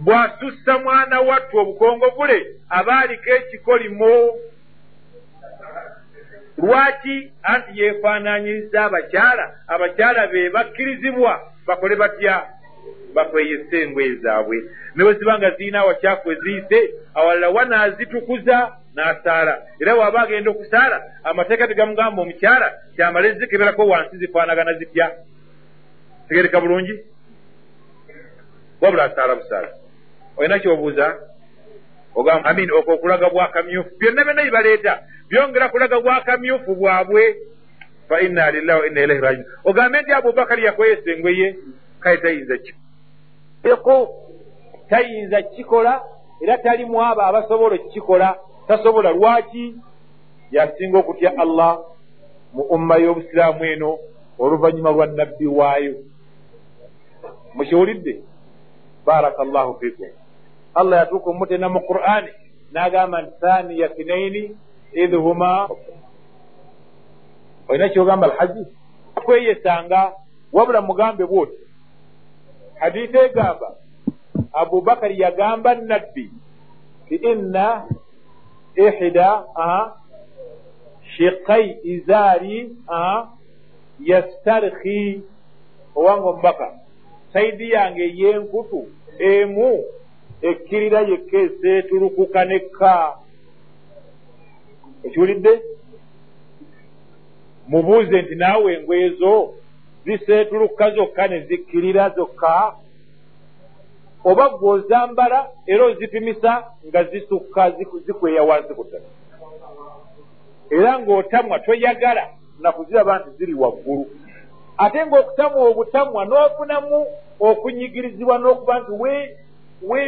bw'asussa mwana wattu obukongovule abaaliko ekikolimo lwaki anti yeefaananyiriza abakyala? Abakyala be bakkirizibwa bakole batya? Bakweyesa engoye zaabwe. Ne bwe ziba nga zirina awakyafu eziyise awalala wanaazitukuza n'asaala. Era waaba agenda okusaala amateeka tegamugamba omukyala kyamale zikeberako wansi zifaanagana zitya? Tegereka bulungi? Wabula asaala busaala. Olina kyobuuza? Ogamba amin okwo okulaga bwakamyufu byonna byonna bibaleeta byongera kulaga bwakamyufu bwabwe. Fa inna lillahi wa inna ilaihi rajiun ogambe nti abubakari yakweyesa engweye kale tayinza ki? Eko tayinza kikola era tali mu abo abasobola okukikola tasobola lwaki yasinga okutya allah mu umma y'obusiraamu eno oluvannyuma lwa nabbi waayo? Mukiwulidde? Baraka llahu fikum. Allah yatuuka omutena mu qur'ani n'agamba nti thaniya thinaini idh huma olina kyogamba alhaji? Kweyesanga wabula mugambe bwoti. Hadithi egamba abubakari yagamba nabbi ti inna ihda shikai izaari yastarhi owange omubaka saidi yange ey'enkutu emu ekkirira yekka eseetulukuka nekka ekiwulidde mubuuze nti naawe engoye zo ziseetuluka zokka ne zikkirira zokka oba gwe ozambala era ozipimisa nga zisukka zikweya wansi ku ttaka era ng'otamwa toyagala nakuziraba nti ziri waggulu. Ate ng'okutamwa obutamwa n'ofunamu okunyigirizibwa n'okuba nti we we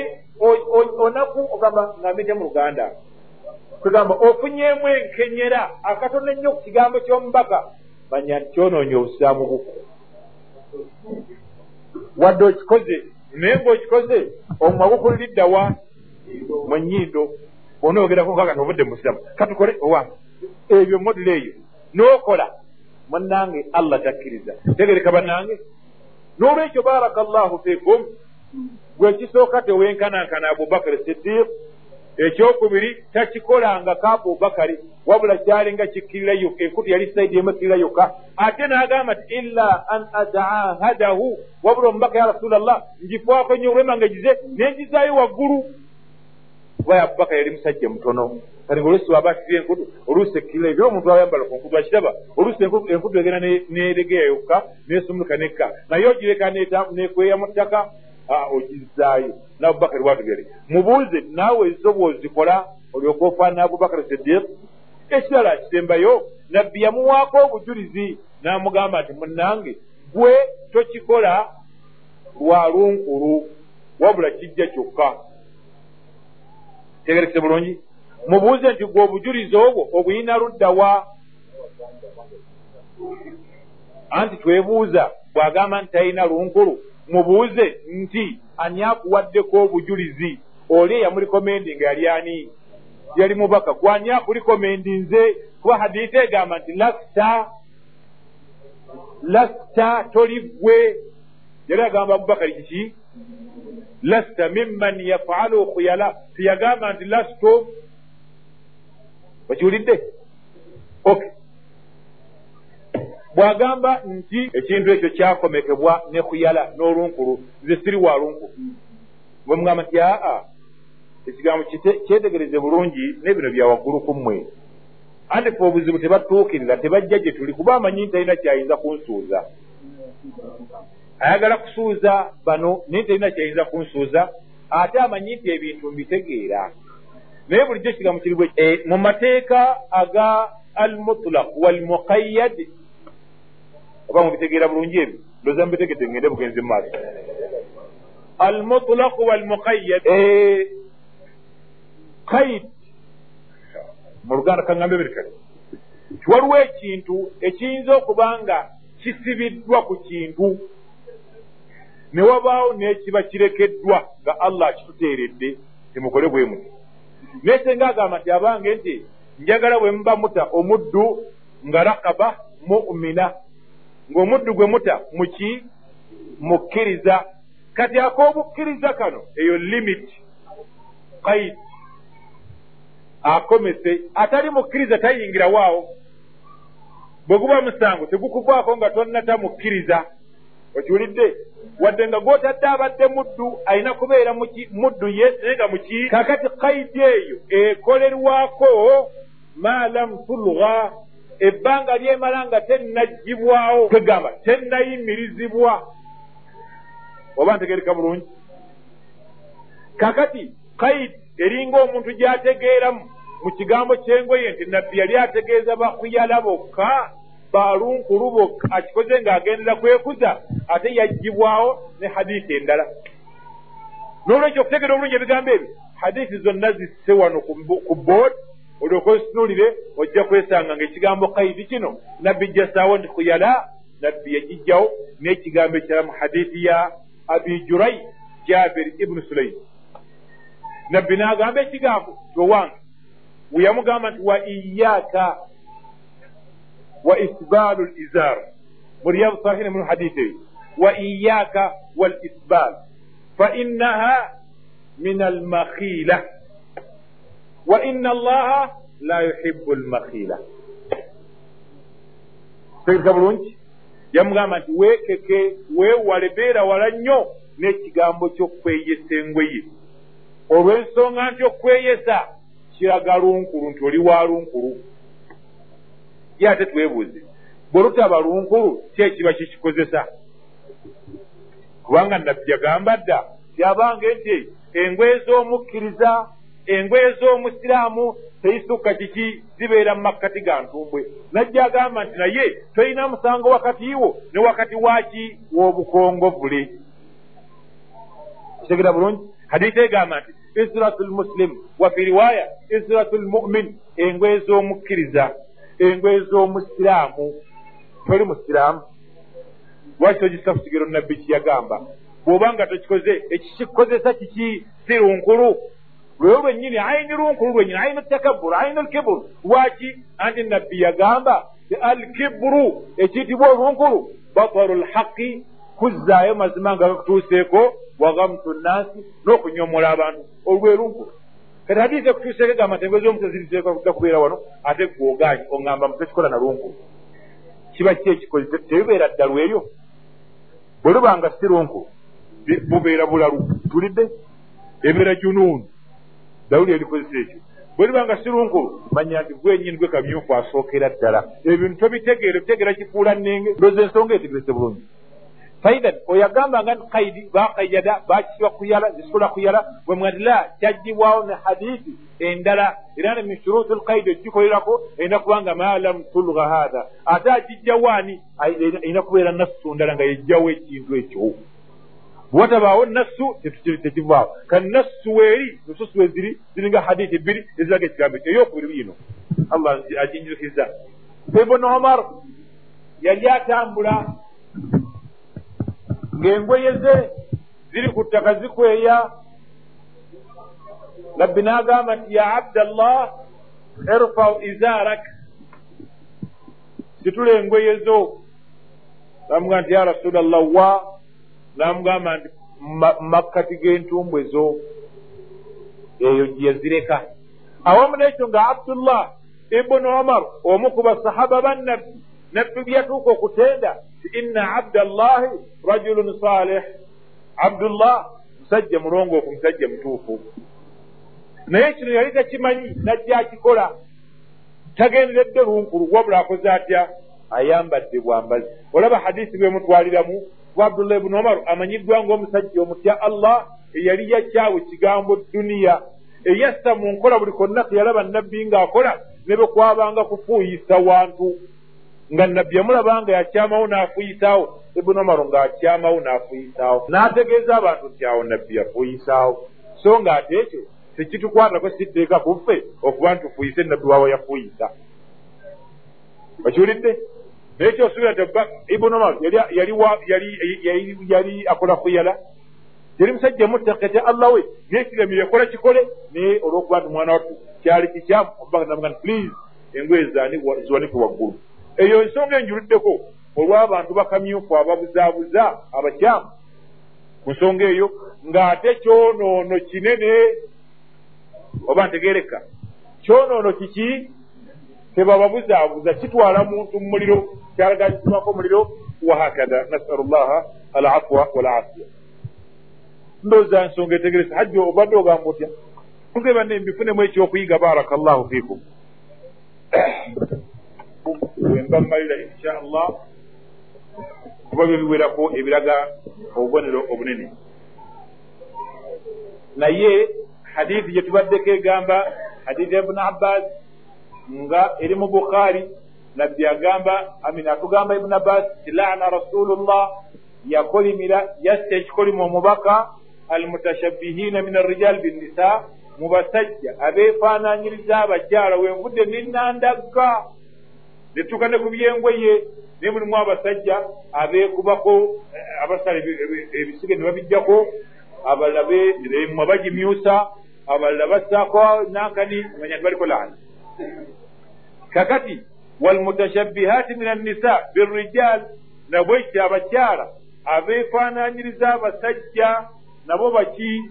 onaku ogamba ngambe mu luganda. Kugamba ofunyemu enkenyera akatono ennyo ku kigambo ky'omubaka manya nti kyonoonya obusiraamu buku wadde okikoze naye ng'okikoze omumwa gukulidda wa? Mu nnyindo. Onoogerako kaga obudde mu busiraamu katukole owange ebyo module eyo. N'okola. Munnange allah takkiriza. Tegereka bannange. N'olwekyo baraka llahu fikum gwe kisooka tewenkanankana abubakari siddiq ekyokubiri takikolangako abubakari wabula kyalinga kikkirira yokka enkutu yali saidi emu ekkirira yokka ate n'agamba ti illa an ataahadahu wabula omubaka ya rasulllah ngifaako nnyo olwemanga gize nengizayo waggulu. Kuba abubaka yali musajja mutono. Kati ngaoluusi waba akirira enkutu oluusi ekkirira ebyo omuntu ayambala ku nkutu akiraba oluusi enkutu egenda neregeya yokka nesumuluka nekka. Naye ogireka nekweya mu ttaka ogizaayo nabubakari watugere mubuuze naawe ezo bwozikola olyoka ofaanana abubakari sidiq ekirala kisembayo nabbi yamuwaako obujulizi n'amugamba nti munnange gwe tokikola lwa lunkulu wabula kijja kyokka. Tegerekese bulungi? Mubuuze nti gwe obujulizi obwo obuyina luddawa anti twebuuza bw'agamba nti talina lunkulu. Mubuuze nti ani akuwaddeko obujulizi oli eyamulikomendinga yali ani? Yali mubaka. Gwani akulikomendi nze? Kuba hadiisi egamba nti lasta lasta toli gwe yali agamba abubakari kiki lasta mimman yafalu khuyala. Tiyagamba nti lasto okiwulidde? Ok bw'agamba nti ekintu ekyo kyakomekebwa ne khuyala n'olunkulu nze siri wa lunkulu. Bwe mugamba nti aa ekigambo kyetegereze bulungi n'ebino byawaggulu ku mmwe. Anti fe obuzibu tebatuukirira tebajja gye tuli kuba amanyi nti talina kyayinza kunsuuza. Ayagala kusuuza bano naye talina kyayinza kunsuuza ate amanyi nti ebintu mbitegeera. Naye bulijjo ekigambo kiri bwe mu mateeka aga al mutlak walmuqayyad oba mubitegeera bulungi ebyo ndoza mubitegedde ngende bugenzi mu maaso al mutlak walmuqayyad. Kaid mu luganda kaŋŋambe biri kale waliwo ekintu ekiyinza okuba nga kisibiddwa ku kintu ne wabaawo n'ekiba kirekeddwa nga allah akituteeredde temukole bwe muti naye senga agamba nti abange nti njagala bwe muba muta omuddu nga rakaba mumina ng'omuddu gwe muta muki mukkiriza kati ak'obukkiriza kano eyo limit. Kaid akomese. Atali mukkiriza tayingirawaawo bwe guba musango tegukuvaako nga tonnata mukkiriza okiwulidde? Wadde nga gwotadde abadde muddu alina kubeera muddu ye naye nga muki kakati kaidi eyo ekolerwako ma lam tulga ebbanga lyemala nga tennagibwawo kwegamba tennayimirizibwa. Oba ntegereka bulungi. Kakati kaidi eringa omuntu gy'ategeeramu mu kigambo ky'engoye nti nabbi yali ategeeza bakuyala bokka balunkulu bokka akikoze ng'agendera kwekuza ate yaggibwawo ne hadiisi endala. N'olwekyo okutegeera obulungi ebigambo ebyo hadiisi zonna zisse wano ku bood olyoka ozitunuulire ojja kwesanga ng'ekigambo kaidi kino nabbi jasaawo nti kuyala nabbi yagijjawo n'ekigambo ekirala mu hadiisi ya abi jurai jabiri ibunu sulaim nabbi n'agamba ekigambo towange we yamugamba nti wa iyaaka wa isbaalu lizaar mu riyadu sahihina mu hadiisi eyo. Wa iyaaka wal isbaal fa innaha min almakhiila wa inna allaha la yuhibbu almakhiila tegeka bulungi? Yamugamba nti weekeke weewale beera wala nnyo n'ekigambo ky'okweyesa engoye. Olw'ensonga nti okweyesa kiraga lunkulu nti oli wa lunkulu. Ye ate twebuuze bwe lutaba lunkulu ki ekiba kikikozesa? Kubanga nabbi yagamba dda tyabange nti engoye z'omukkiriza engoye z'omusiraamu teyisukka kiki zibeera mu makkati ga ntumbwe. Najja agamba nti naye tolina musango wakati wo ne wakati waki w'obukongovule kitegera bulungi? Hadiisi egamba nti isratu lmuslim wa fi riwaya isratu lmumin engoye z'omukkiriza engoye z'omusiraamu. Toli musiraamu? Lwaki togisa ku kigero nabbi kiyagamba bw'oba nga tokikoze ekikikozesa kiki? Si lunkulu lweyo lwennyini ayini lunkulu lwennyini ayini takaburu ayini lkiburu lwaki anti nabbi yagamba ti alkiburu ekiyitibwa olunkulu bataru lhaqi kuzzaayo mazima nga gakutuuseeko wagamtu nnaasi n'okunyomola abantu. Olwerunkulu kati hadiisi ekutuuseeko egamba nti engozi omusa ziritekakudda kubeera wano ate gwogaanyi oŋŋamba mutekikola na lunkulu kiba ki ekikozi? Tebibeera ddalu eryo? Bwe luba nga si lunkulu bubeera bulalu. Tulidde? Ebeera junuunu dawuli erikozesa ekyo. Bwe liba nga si lunkulu manya nti gwenyini gwe kamyufu asookera ddala. Ebintu tobitegeere bitegeera kifuula nnenge ndoza ensonga etegerese bulungi. Faidan oyagambanga nti kaidi bakayyada bakisiba kuyala zisula kuyala bwe mwati la kyagibwawo ne hadiisi endala era ne min shuruti lkaidi ogikolerako erina kubanga ma lam tulga hatha ate agijjawaani erina kubeera nassu ndala nga yejjawo ekintu ekyo bwewatabaawo nassu tekivaawo kati nassu weeri nususu weziri ziringa hadiisi bbiri eziraga ekigambo ekyo. Eyokubiri yino allah aginjirikiza ibunu omar yali atambula ng'engoye ze ziri ku ttaka zikweya. Nabbi n'agamba nti ya abdallah irfau izarak situla engoye zo. Namugamba nti ya rasulallah wa namugamba nti makkati g'entumbwe zo eyo gyeyazireka awamu n'ekyo nga abdullah ibunu omar omu ku basahaba bannabbi nabbi byatuuka okutenda ti inna abdallahi rajulun salih abdullah musajja mulongoofu musajja mutuufu. Naye kino yali takimanyi najja akikola. Tagenderedde lunkulu wabula akoze atya? Ayambadde bwambazi. Olaba hadisi bwemutwaliramu bwa abdullah ibunu omar amanyiddwa ngaomusajja omutya allah eyali yakyawe kigambo duniya. Eyassa mu nkola buli konna teyalaba nabbi ng'akola ne bwe kwabanga kufuuyisa wantu. Nga nabbi yamulabanga yakyamawo n'afuuyisaawo ibunu omaro ng'akyamawo n'afuuyisaawo. N'ategeeza abantu nti awo nabbi yafuuyisaawo. So nga ate ekyo tekitukwatako sitteeka ku ffe okuba nti tufuuyise nabbi waawe yafuuyisa. Okiwulidde naye kyosuubira ti ibunu omaro yali akola fuyala yali musajja muttaka tya allah we nekiramire yakola kikole. Naye olwokuba nti mwana wattu kyali kikyamu obaga please engoye ziwanike waggulu. Eyo ensonga enjuluddeko olw'abantu bakamyufu ababuzaabuza abakyamu. Ku nsonga eyo ng'ate kyonoono kinene oba ntegereka kyonoono kiki tebababuzaabuza kitwala muntu mu muliro kyalaganyizibwako omuliro wahakada nasalu llaha alafwa walafiya. Ndowooza nsonga etegeresa hajja obadde ogamba otya? Nge banne mbifunemu ekyokuyiga baraka llahu fiikum. Wemba mmalira insha allah kuba byo biwerako ebiraga obubonero obunene. Naye hadithi gye tubaddeko egamba hadithi ya ibuni abbas nga eri mu bukhaari nabbi agamba amina atugamba ibuni abbas ti laana rasulullah yakolimira yatta ekikolimo omubaka almutashabihina min arrijal binnisa mu basajja abeefaananyiriza abakyala wenvudde ninandagga netuuka ne ku byengoye naye mulimu abasajja abeekubako abasala ebisige ne babijjako abalala emwa bagimyusa abalala bassaako nankani manya nti baliko laana kakati walmutashabihati min annisa birrijal nabwekyo abakyala abeefaananyiriza abasajja nabo baki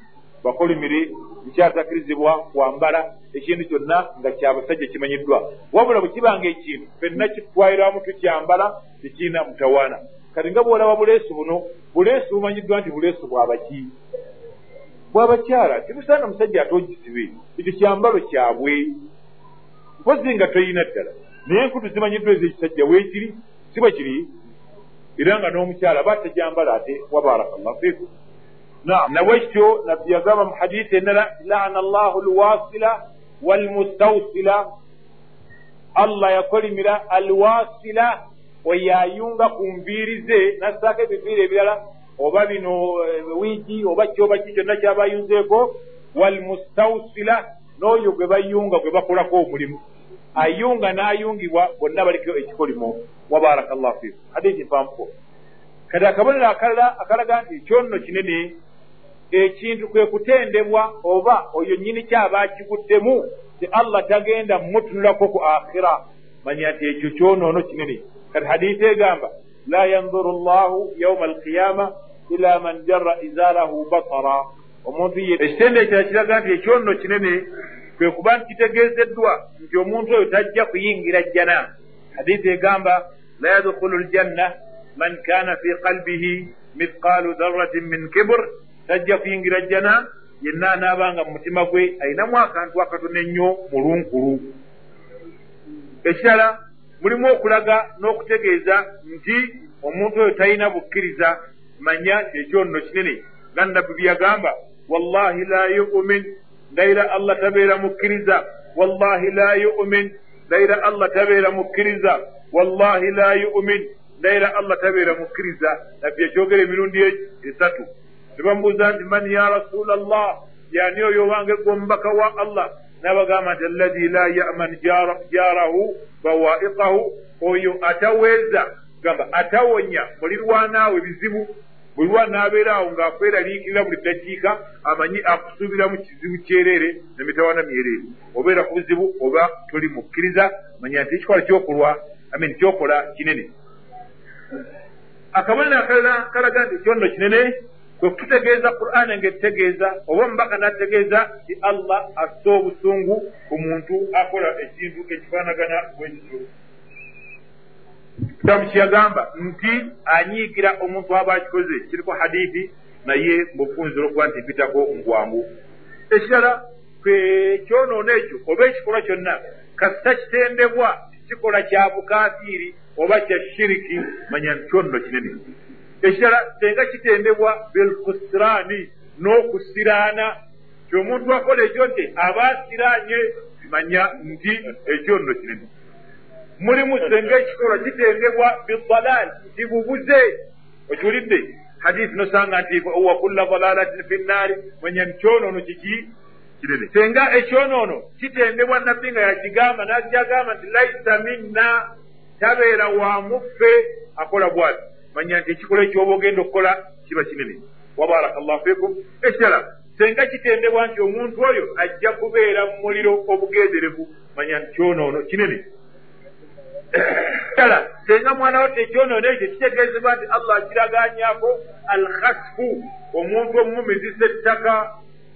bakolimire nkyatakirizibwa kwambala ekintu kyonna nga kyabasajja kimanyiddwa wabula bwe kibanga ekintu fenna kitwaliramu tukyambala tekirina mutawaana. Kati nga bwolaba buleesu buno buleesu bumanyiddwa nti buleesu bwabaki bwabakyala tibusaana musajja ate ogisibe ekyo kyambalo kyabwe mpozi nga toyina ddala. Naye enkutu zimanyiddwa ezekisajja weekiri si bwe kiri era nga n'omukyala aba tegyambala ate wabarakallahu fikum naam. Nabwekityo nabbi yagamba mu hadiisi endala laana allahu alwasila walmustawsila. Allah yakolimira alwasila oyayunga ku nviiri ze nassaako ebiviiri ebirala oba bino wiigi oba kyoba ki kyonna kyabayunzeeko walmustawsila. N'oyo gwe bayunga gwe bakolako omulimu ayunga n'ayungibwa bonna baliko ekikolimo. Wabaraka llahu fiku hadiisi mpanvuko kati akabonero akalala akalaga nti kyonno kinene ekintu kwe kutendebwa oba oyo nyini kyaba akikuttemu ti allah tagenda mutunulako ku akhira manya nti ekyo kyonoono kinene. Kati hadiisi egamba la yanzuru llahu yauma alqiyama ila man jarra izaarahu basara. Omuntu ekitende ekira kiraga nti ekyonno kinene kwe kuba kitegeezeddwa nti omuntu oyo tajja kuyingira jjana. Hadiisi egamba la yadkhulu ljanna man kana fi qalbihi mithqalu dharratin min kibur tajja kuyingira jjana yenna anaabanga mu mutima gwe ayinamu akantu akatono ennyo mu lunkulu. Ekirala mulimu okulaga n'okutegeeza nti omuntu oyo talina bukkiriza manya nti ekyonno kinene. Nga nabbi byeyagamba wallahi la yumin ndayira allah tabeera mukkiriza. Wallahi la yumin. Ndayira allah tabeera mukkiriza. Wallahi la yumin. Ndayira allah tabeera mukkiriza. Nabbi ekyogera emirundi esatu tebamubuuza nti man ya rasula allah yani oyo owange gwe omubaka wa allah. Nabagamba nti allazi la yaman jarahu bawaiqahu. Oyo ataweeza gamba atawonya. Mulirwanaawe bizibu buli lwa n'abeera awo ng'akweraliikirira buli ddakiika amanyi akusuubiramu kizibu kyereere nemitawana myereere obeera ku buzibu oba toli mukkiriza manya nti ekikola kyokulwa amin kyokola kinene. Akabonero akalala kalaga nti ekyondo kinene kwe kututegeeza qur'aani ngaetutegeeza oba omubaka n'ategeeza ti allah asse obusungu ku muntu akola ekintu ekifaanagana bwekityo kitabu kyeyagamba nti anyiigira omuntu aba akikoze kiriko hadithi naye mbufunzira okuba nti mpitako mubwangu ekirala kyonoona ekyo oba ekikolwa kyonna kasita kitendebwa kikola kya bukafiiri oba kya shiriki manya nti kyonono kinene. Ekirala senga kitendebwa bilkusiraani n'okusiraana. Kyomuntu akola ekyo nti aba asiraanye manya nti ekyonono kinene mulimu senga ekikolwa kitendebwa bidalaali nti bubuze okiwulidde hadithi nosanga nti wa kulla dalalatin fi nnaari manya nti kyonoono kiki? Kinene senga ekyonoono kitendebwa nabbi nga yakigamba nakyagamba nti laisa minna. Tabeera wamuffe akola bwati. Manya nti ekikolwa ekyoba ogenda okukola kiba kinene. Wabaraka llahu fikum ekirala senga kitendebwa nti omuntu oyo ajja kubeera mu muliro obugenderevu. Manya nti kyonoono kinene kala senga mwana wo tekyonoono ekyo kitegeezebwa nti allah akiraganyako alkhasfu omuntu omumumizisa ettaka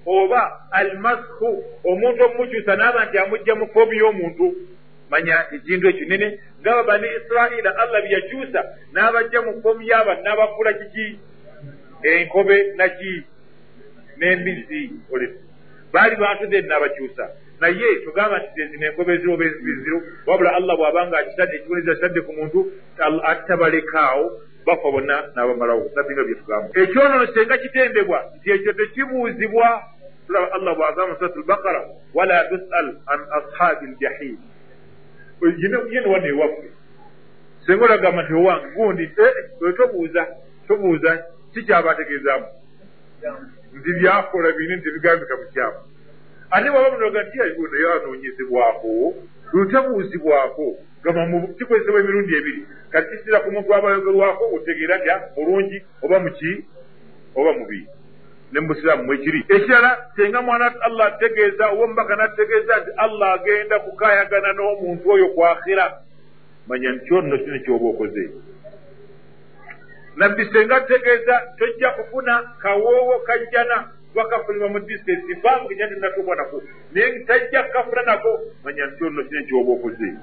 oba almasku omuntu omumukyusa naaba nti amugja mu fomu y'omuntu. Manya ekintu ekyo nene ngaba bani isiraila allah byeyakyusa n'abajja mu fomu yaba n'abakula kiki? Enkobe naki n'embizi baali bantu then n'abakyusa naye tugamba nti zezino enkobe eziro oba ezibiziro wabula allah bw'abanga akitadde ekiboneza kitadde ku muntu atabalekaawo bafa bonna n'abamalawo. Nabbi nga byetugamba ekyonono senga kitendebwa nti ekyo tekibuuzibwa tulaba allah bw'agamba surat albakara wala tusal an ashabi ljahim yene wana ewaffe. Senga olagamba nti owange gundi oyo tobuuza tobuuza kikyabategeezaamu nti byakola bini nti bigambika mukyamu ate bwaba munoga nti ayo naye anoonyezebwako lutabuuzibwako gamba kikozesebwa emirundi ebiri. Kati kisira ku muntu abayogerwako otegeera tya mulungi oba muki oba mubi ne mubusiraamu mwekiri ekirala senga mwana allah ategeeza oba omubaka nategeeza nti allah agenda kukayagana n'omuntu oyo kwakhira manya nti kyono kino kyoba okoze. Nabbi senga ategeeza tojja kufuna kawoowo kajjana bakafulima mu distance banga nya tinatuukwa nako naye tajja kukafuna nako manya nti kyono kino kyoba okoze.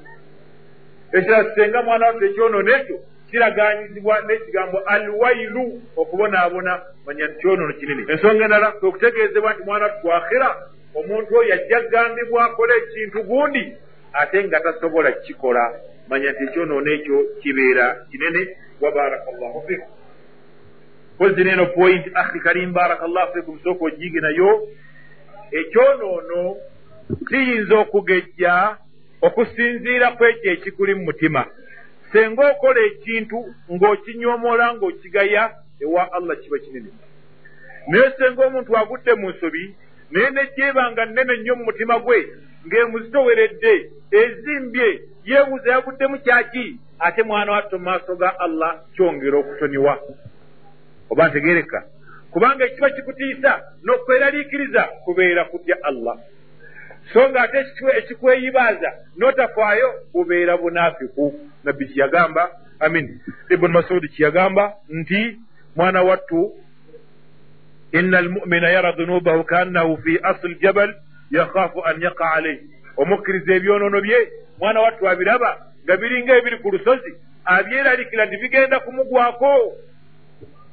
Ekirala senga mwana watte ekyonono ekyo kiraganyizibwa n'ekigambo alwailu okubonaabona manya nti kyonono kinene. Ensonga endala kwe kutegeezebwa nti mwana watu twakhira omuntu oyo ajja kugambibwa akola ekintu gundi ate nga tasobola kukikola. Manya nti ekyonoono ekyo kibeera kinene. Wabaraka llahu fikum pozi neno point akhi karim baraka llahu fikum sooka ogiige nayo. Ekyonoono kiyinza okugejja okusinziira ku ekyo ekikuli mu mutima. Senga okola ekintu ng'okinyomoola ng'okigaya ewa allah kiba kinene. Naye senga omuntu agudde mu nsobi naye nejjeebanga nnene nnyo mu mutima gwe ng'emuzitoweredde ezimbye yeebuuza yaguddemu kyaki? Ate mwana watto mu maaso ga allah kyongera okutoniwa oba ntegereka. Kubanga ekiba kikutiisa n'okweraliikiriza kubeera kutya allah. So nga ate ekikweyibaaza n'otafaayo bubeera bunaafiku nabbi kiyagamba amin. Ibuni masudi kiyagamba nti mwana wattu ina almumina yara dunubahu kaannahu fi asli ljabal yakhaafu an yaqa alayh omukkiriza ebyonoono bye mwana wattu abiraba nga biringa ebiri ku lusozi abyeraliikira nti bigenda kumugwako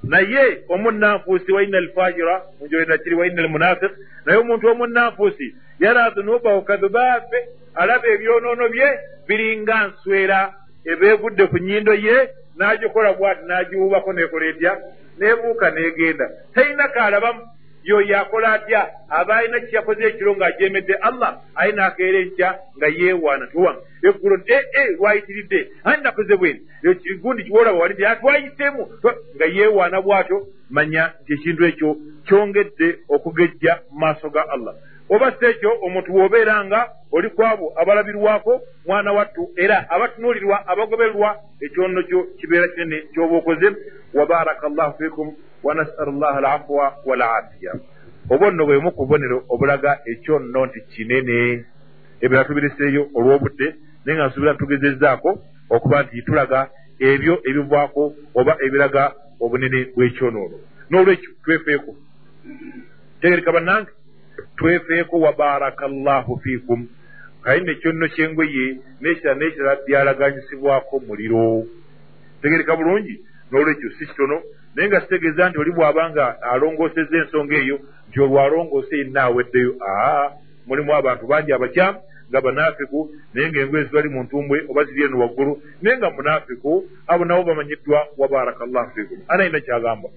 naye omunanfuusi waina alfajira munjolera kiri waina almunafiq naye omuntu omunanfuusi yara dunubahu kadhubaabe alaba ebyonoono bye biringa nswera ebeegudde ku nnyindo ye n'agikola bwati n'agiwubako nekola etya neebuuka n'egenda. Talina kaalabamu yoyo akola atya? Aba alina kyeyakoze ekiro ng'ajemedde allah aye n'akeera enkya nga yeewaana towange eggulo ee lwayitiridde. Ani nakoze bwene gundi kiwolaba wali nti atwayisemu nga yeewaana bw'atyo manya nti ekintu ekyo kyongedde okugejja mu maaso ga allah. Oba si ekyo omuntu bw'obeera nga oli ku abo abalabirwako mwana wattu era abatunuulirwa abagobererwa ekyono kyo kibeera kinene kyoba okoze wabaraka llahu fikum wanasalu llaha alafwa walafiya oba nno bwemu ku bubonero obulaga ekyo nno nti kinene. Ebirala tubireseeyo olw'obudde naye nga nsuubira tugezezaako okuba nti tulaga ebyo ebivwako oba ebiraga obunene bw'ekyonoono n'olwekyo twefeeko tegereka bannange twefeeko wabaraka llahu fiikum kaye nekyonno kyengweye nekirala nekirala byalaganyisibwako muliro. Tegereka bulungi n'olwekyo si kitono naye nga kitegeeza nti oli bw'abanga alongoosezza ensonga eyo nti olwo alongoose yenna aweddeyo aa mulimu abantu bangi abakyamu nga banaafiku naye ngaengoye zibali mu ntumbwe oba ziri eno waggulu naye nga munaafiku abo nabo bamanyiddwa wabaraka llahu fikum anayina kyagamba.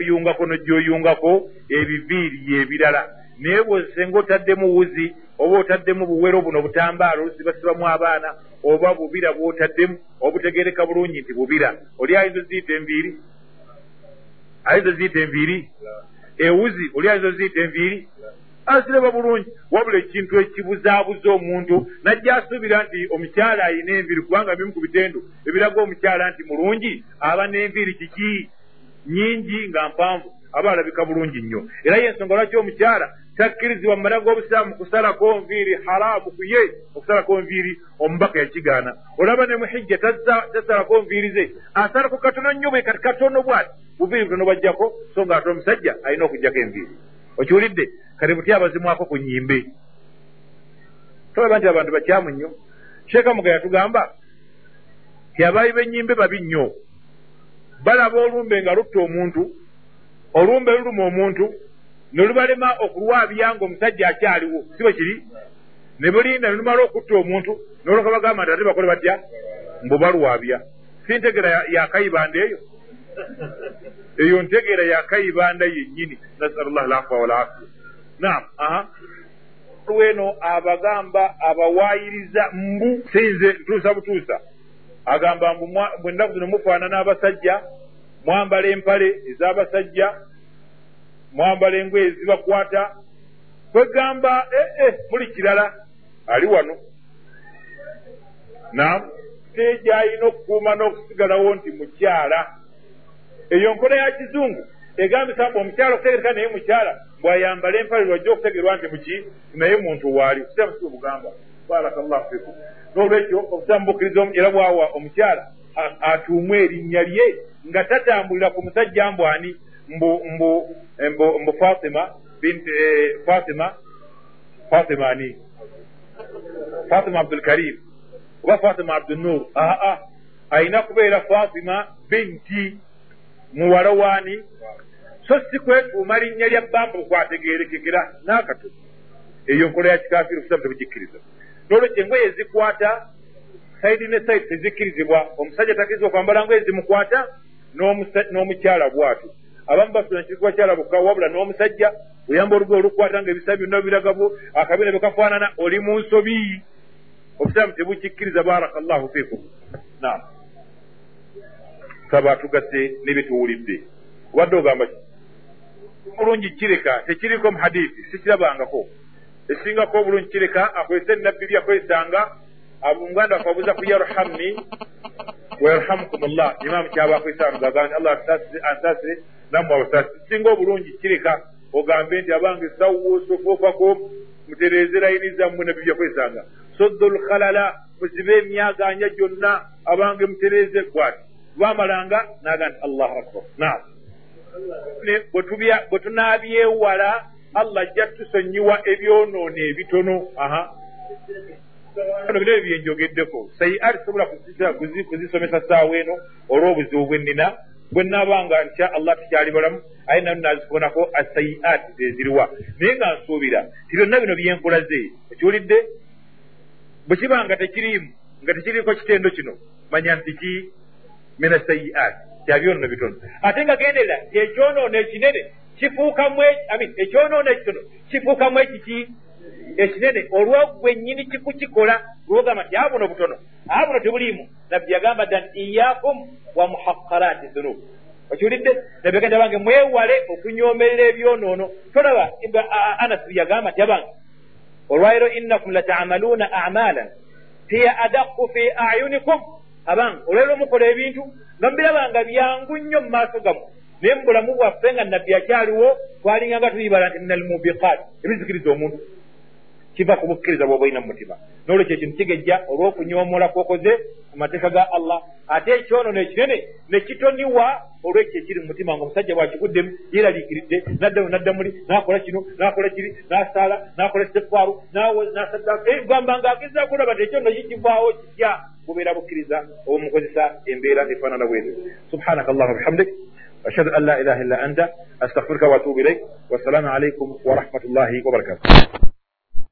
Oyungako nojyoyungako ebiviiri ebirala. Naye bwosenga otaddemu wuzi oba otaddemu buwero buno butambaala olusibasibamu abaana oba bubira bwotaddemu obutegereka bulungi nti bubira. Oli ayinza oziyita enviiri? Ayinza oziyita enviiri? Ewuzi oli ayinza oziyita enviiri? Asireba bulungi. Wabula ekintu ekibuzaabuza omuntu najja asuubira nti omukyala ayina enviiri kubanga bimu ku bitendo ebiraga omukyala nti mulungi aba n'enviiri kiki? Nyingi nga mpanvu. Aba alabika bulungi nnyo. Era yensonga lwaki omukyala takkirizibwa mu mala g'obusiraamu kusalako nviiri haraamu ku ye okusalako nviiri omubaka yakigaana. Olaba ne muhijja tasalako nviiri ze. Asalako katono nnyo bwe kati katono bwati? Buviiri butono bwajjako so nga ate omusajja alina okugjako enviiri. Okiwulidde kati buti abazimwako ku nyimbe tolaba nti abantu bakyamu nnyo. Sheeka muga yatugamba ti abaayi b'ennyimbe babi nnyo. Balaba olumbe nga lutta omuntu olumbe luluma omuntu ne lubalema okulwabya nga omusajja akyaliwo si bwe kiri? Ne bulinda ne lumala okutta omuntu nolwoka bagamba nti ate bakole batya? Mbu balwabya. Si ntegeera yakayibanda eyo? Eyo ntegeera yakayibanda yennyini. Nasalu llah alafwa walafiya naam aha. Lweno abagamba abawaayiriza mbu sinze ntuusa butuusa. Agamba mbu bwennaku zino mufaanana abasajja mwambala empale ez'abasajja mwambala engoye ezibakwata kwegamba ee muli kirala ali wano. Nam teja alina okukuuma n'okusigalawo nti mukyala. Eyo nkola ya kizungu egambisa mbu omukyala okutegereka naye mukyala bwayambala empale lwajja okutegerwa nti muki naye muntu waali kusiramu si bugamba baraka llahu fikum n'olwekyo obusiramu bukkiriza era bwawa omukyala atuumwe erinnya lye nga tatambulira ku musajja mbwani mbu mbu mbu mbu fatima binti fatima fatima ani. Fatima abdulkarim oba fatima abdunur aa ayina kubeera fatima binti muwala waani so si kwetuuma linnya lya bamba okwategerekekera n'akatono eyo nkola ya kikafiiri obusiramu tebugikkiriza n'olwekyo engoye ezikwata saidi ne saidi tezikkirizibwa omusajja takkirizibwa kwambala ngoye zimukwata n'omukyala bwatu abamu basula nkirikuba kyala bukka wabula n'omusajja oyamba olugoye olukwata nga ebisa byonna biragabo akabina bekafaanana oli mu nsobi. Obusiraamu tebukikkiriza baraka llahu fikum naam. Saba tugatte nebyetuwulidde obadde ogamba ki? Bulungi kireka tekiriko mu hadiisi sikirabangako. Esingako obulungi kireka akozesa enabbi byakozesanga abomuganda akabuza ku yarhamni wayarhamukum llah imamu kyaba akozesanga nti allah ansasire nammwe abasasi singa obulungi kireka ogambe nti abange sawosofofako mutereeze layini zammwe nabbi byakozesanga soddo lkhalala muzibe emyaganya gyonna abange mutereeze gwati bamalanga naga nti allahu akbar. Naam. Bwe tunaabyewala allah ajja tusonyiwa ebyonoono ebitono. Aha. Bino ebyo byenjogeddeko. Sayiati sobola kuzisomesa saawa eno olw'obuzibu bwe nnina bwe naabanga nsha allah tukyali balamu aye nanu nazifonako asayiati zeziriwa naye nga nsuubira ti byonna bino byenkulaze ekiwulidde? Bwe kiba nga tekiriimu nga tekiriko kitendo kino manya nti ki? Mina sayiati kyabyonono bitono. Ate nga genderera ekyonoono ekinene kifuukamu amin ekyonoono ekitono kifuukamu ekiki ekinene olwogwe nnyini kikukikola lwogamba nti abuno butono abuno tebuliimu. Nabbi yagamba dda nti iyakum wa muhakkaraati dhunub okiwulidde nabbi agenda bange mwewale okunyomerera ebyonoono. Tolaba anas yagamba nti abange olwaliro innakum latamaluuna amalan hiya adaqu fi ayunikum. Abange olwera mukola ebintu nga mubiraba nga byangu nnyo mu maaso gammwe. Naye mu bulamu bwaffe nga nabbi akyaliwo twalinga nga tuyibala nti min almubiqat ebizikiriza omuntu kiva ku bukkiriza bwoba olina mu mutima nolwekyo ekintu kigejja olw'okunyoomola kwokoze ku mateeka ga allah ate ekyonono ekinene ne kitoniwa olwekyo ekiri mu mutima nga omusajja bwakiguddemu yeeraliikiridde naddamu naddamuli n'akola kino n'akola kiri n'asaala n'akola sefaaru gamba ng'agezaako olaba nti ekyonono kikivaawo kitya bubeera bukkiriza obumukozesa embeera efaanana bwezo. Subhanaka allahuma bihamdik ashhadu an la ilaha illa anta astaghfiruka wa atubu ilaik wassalamu alaikum wa rahmatullahi wa barakatuh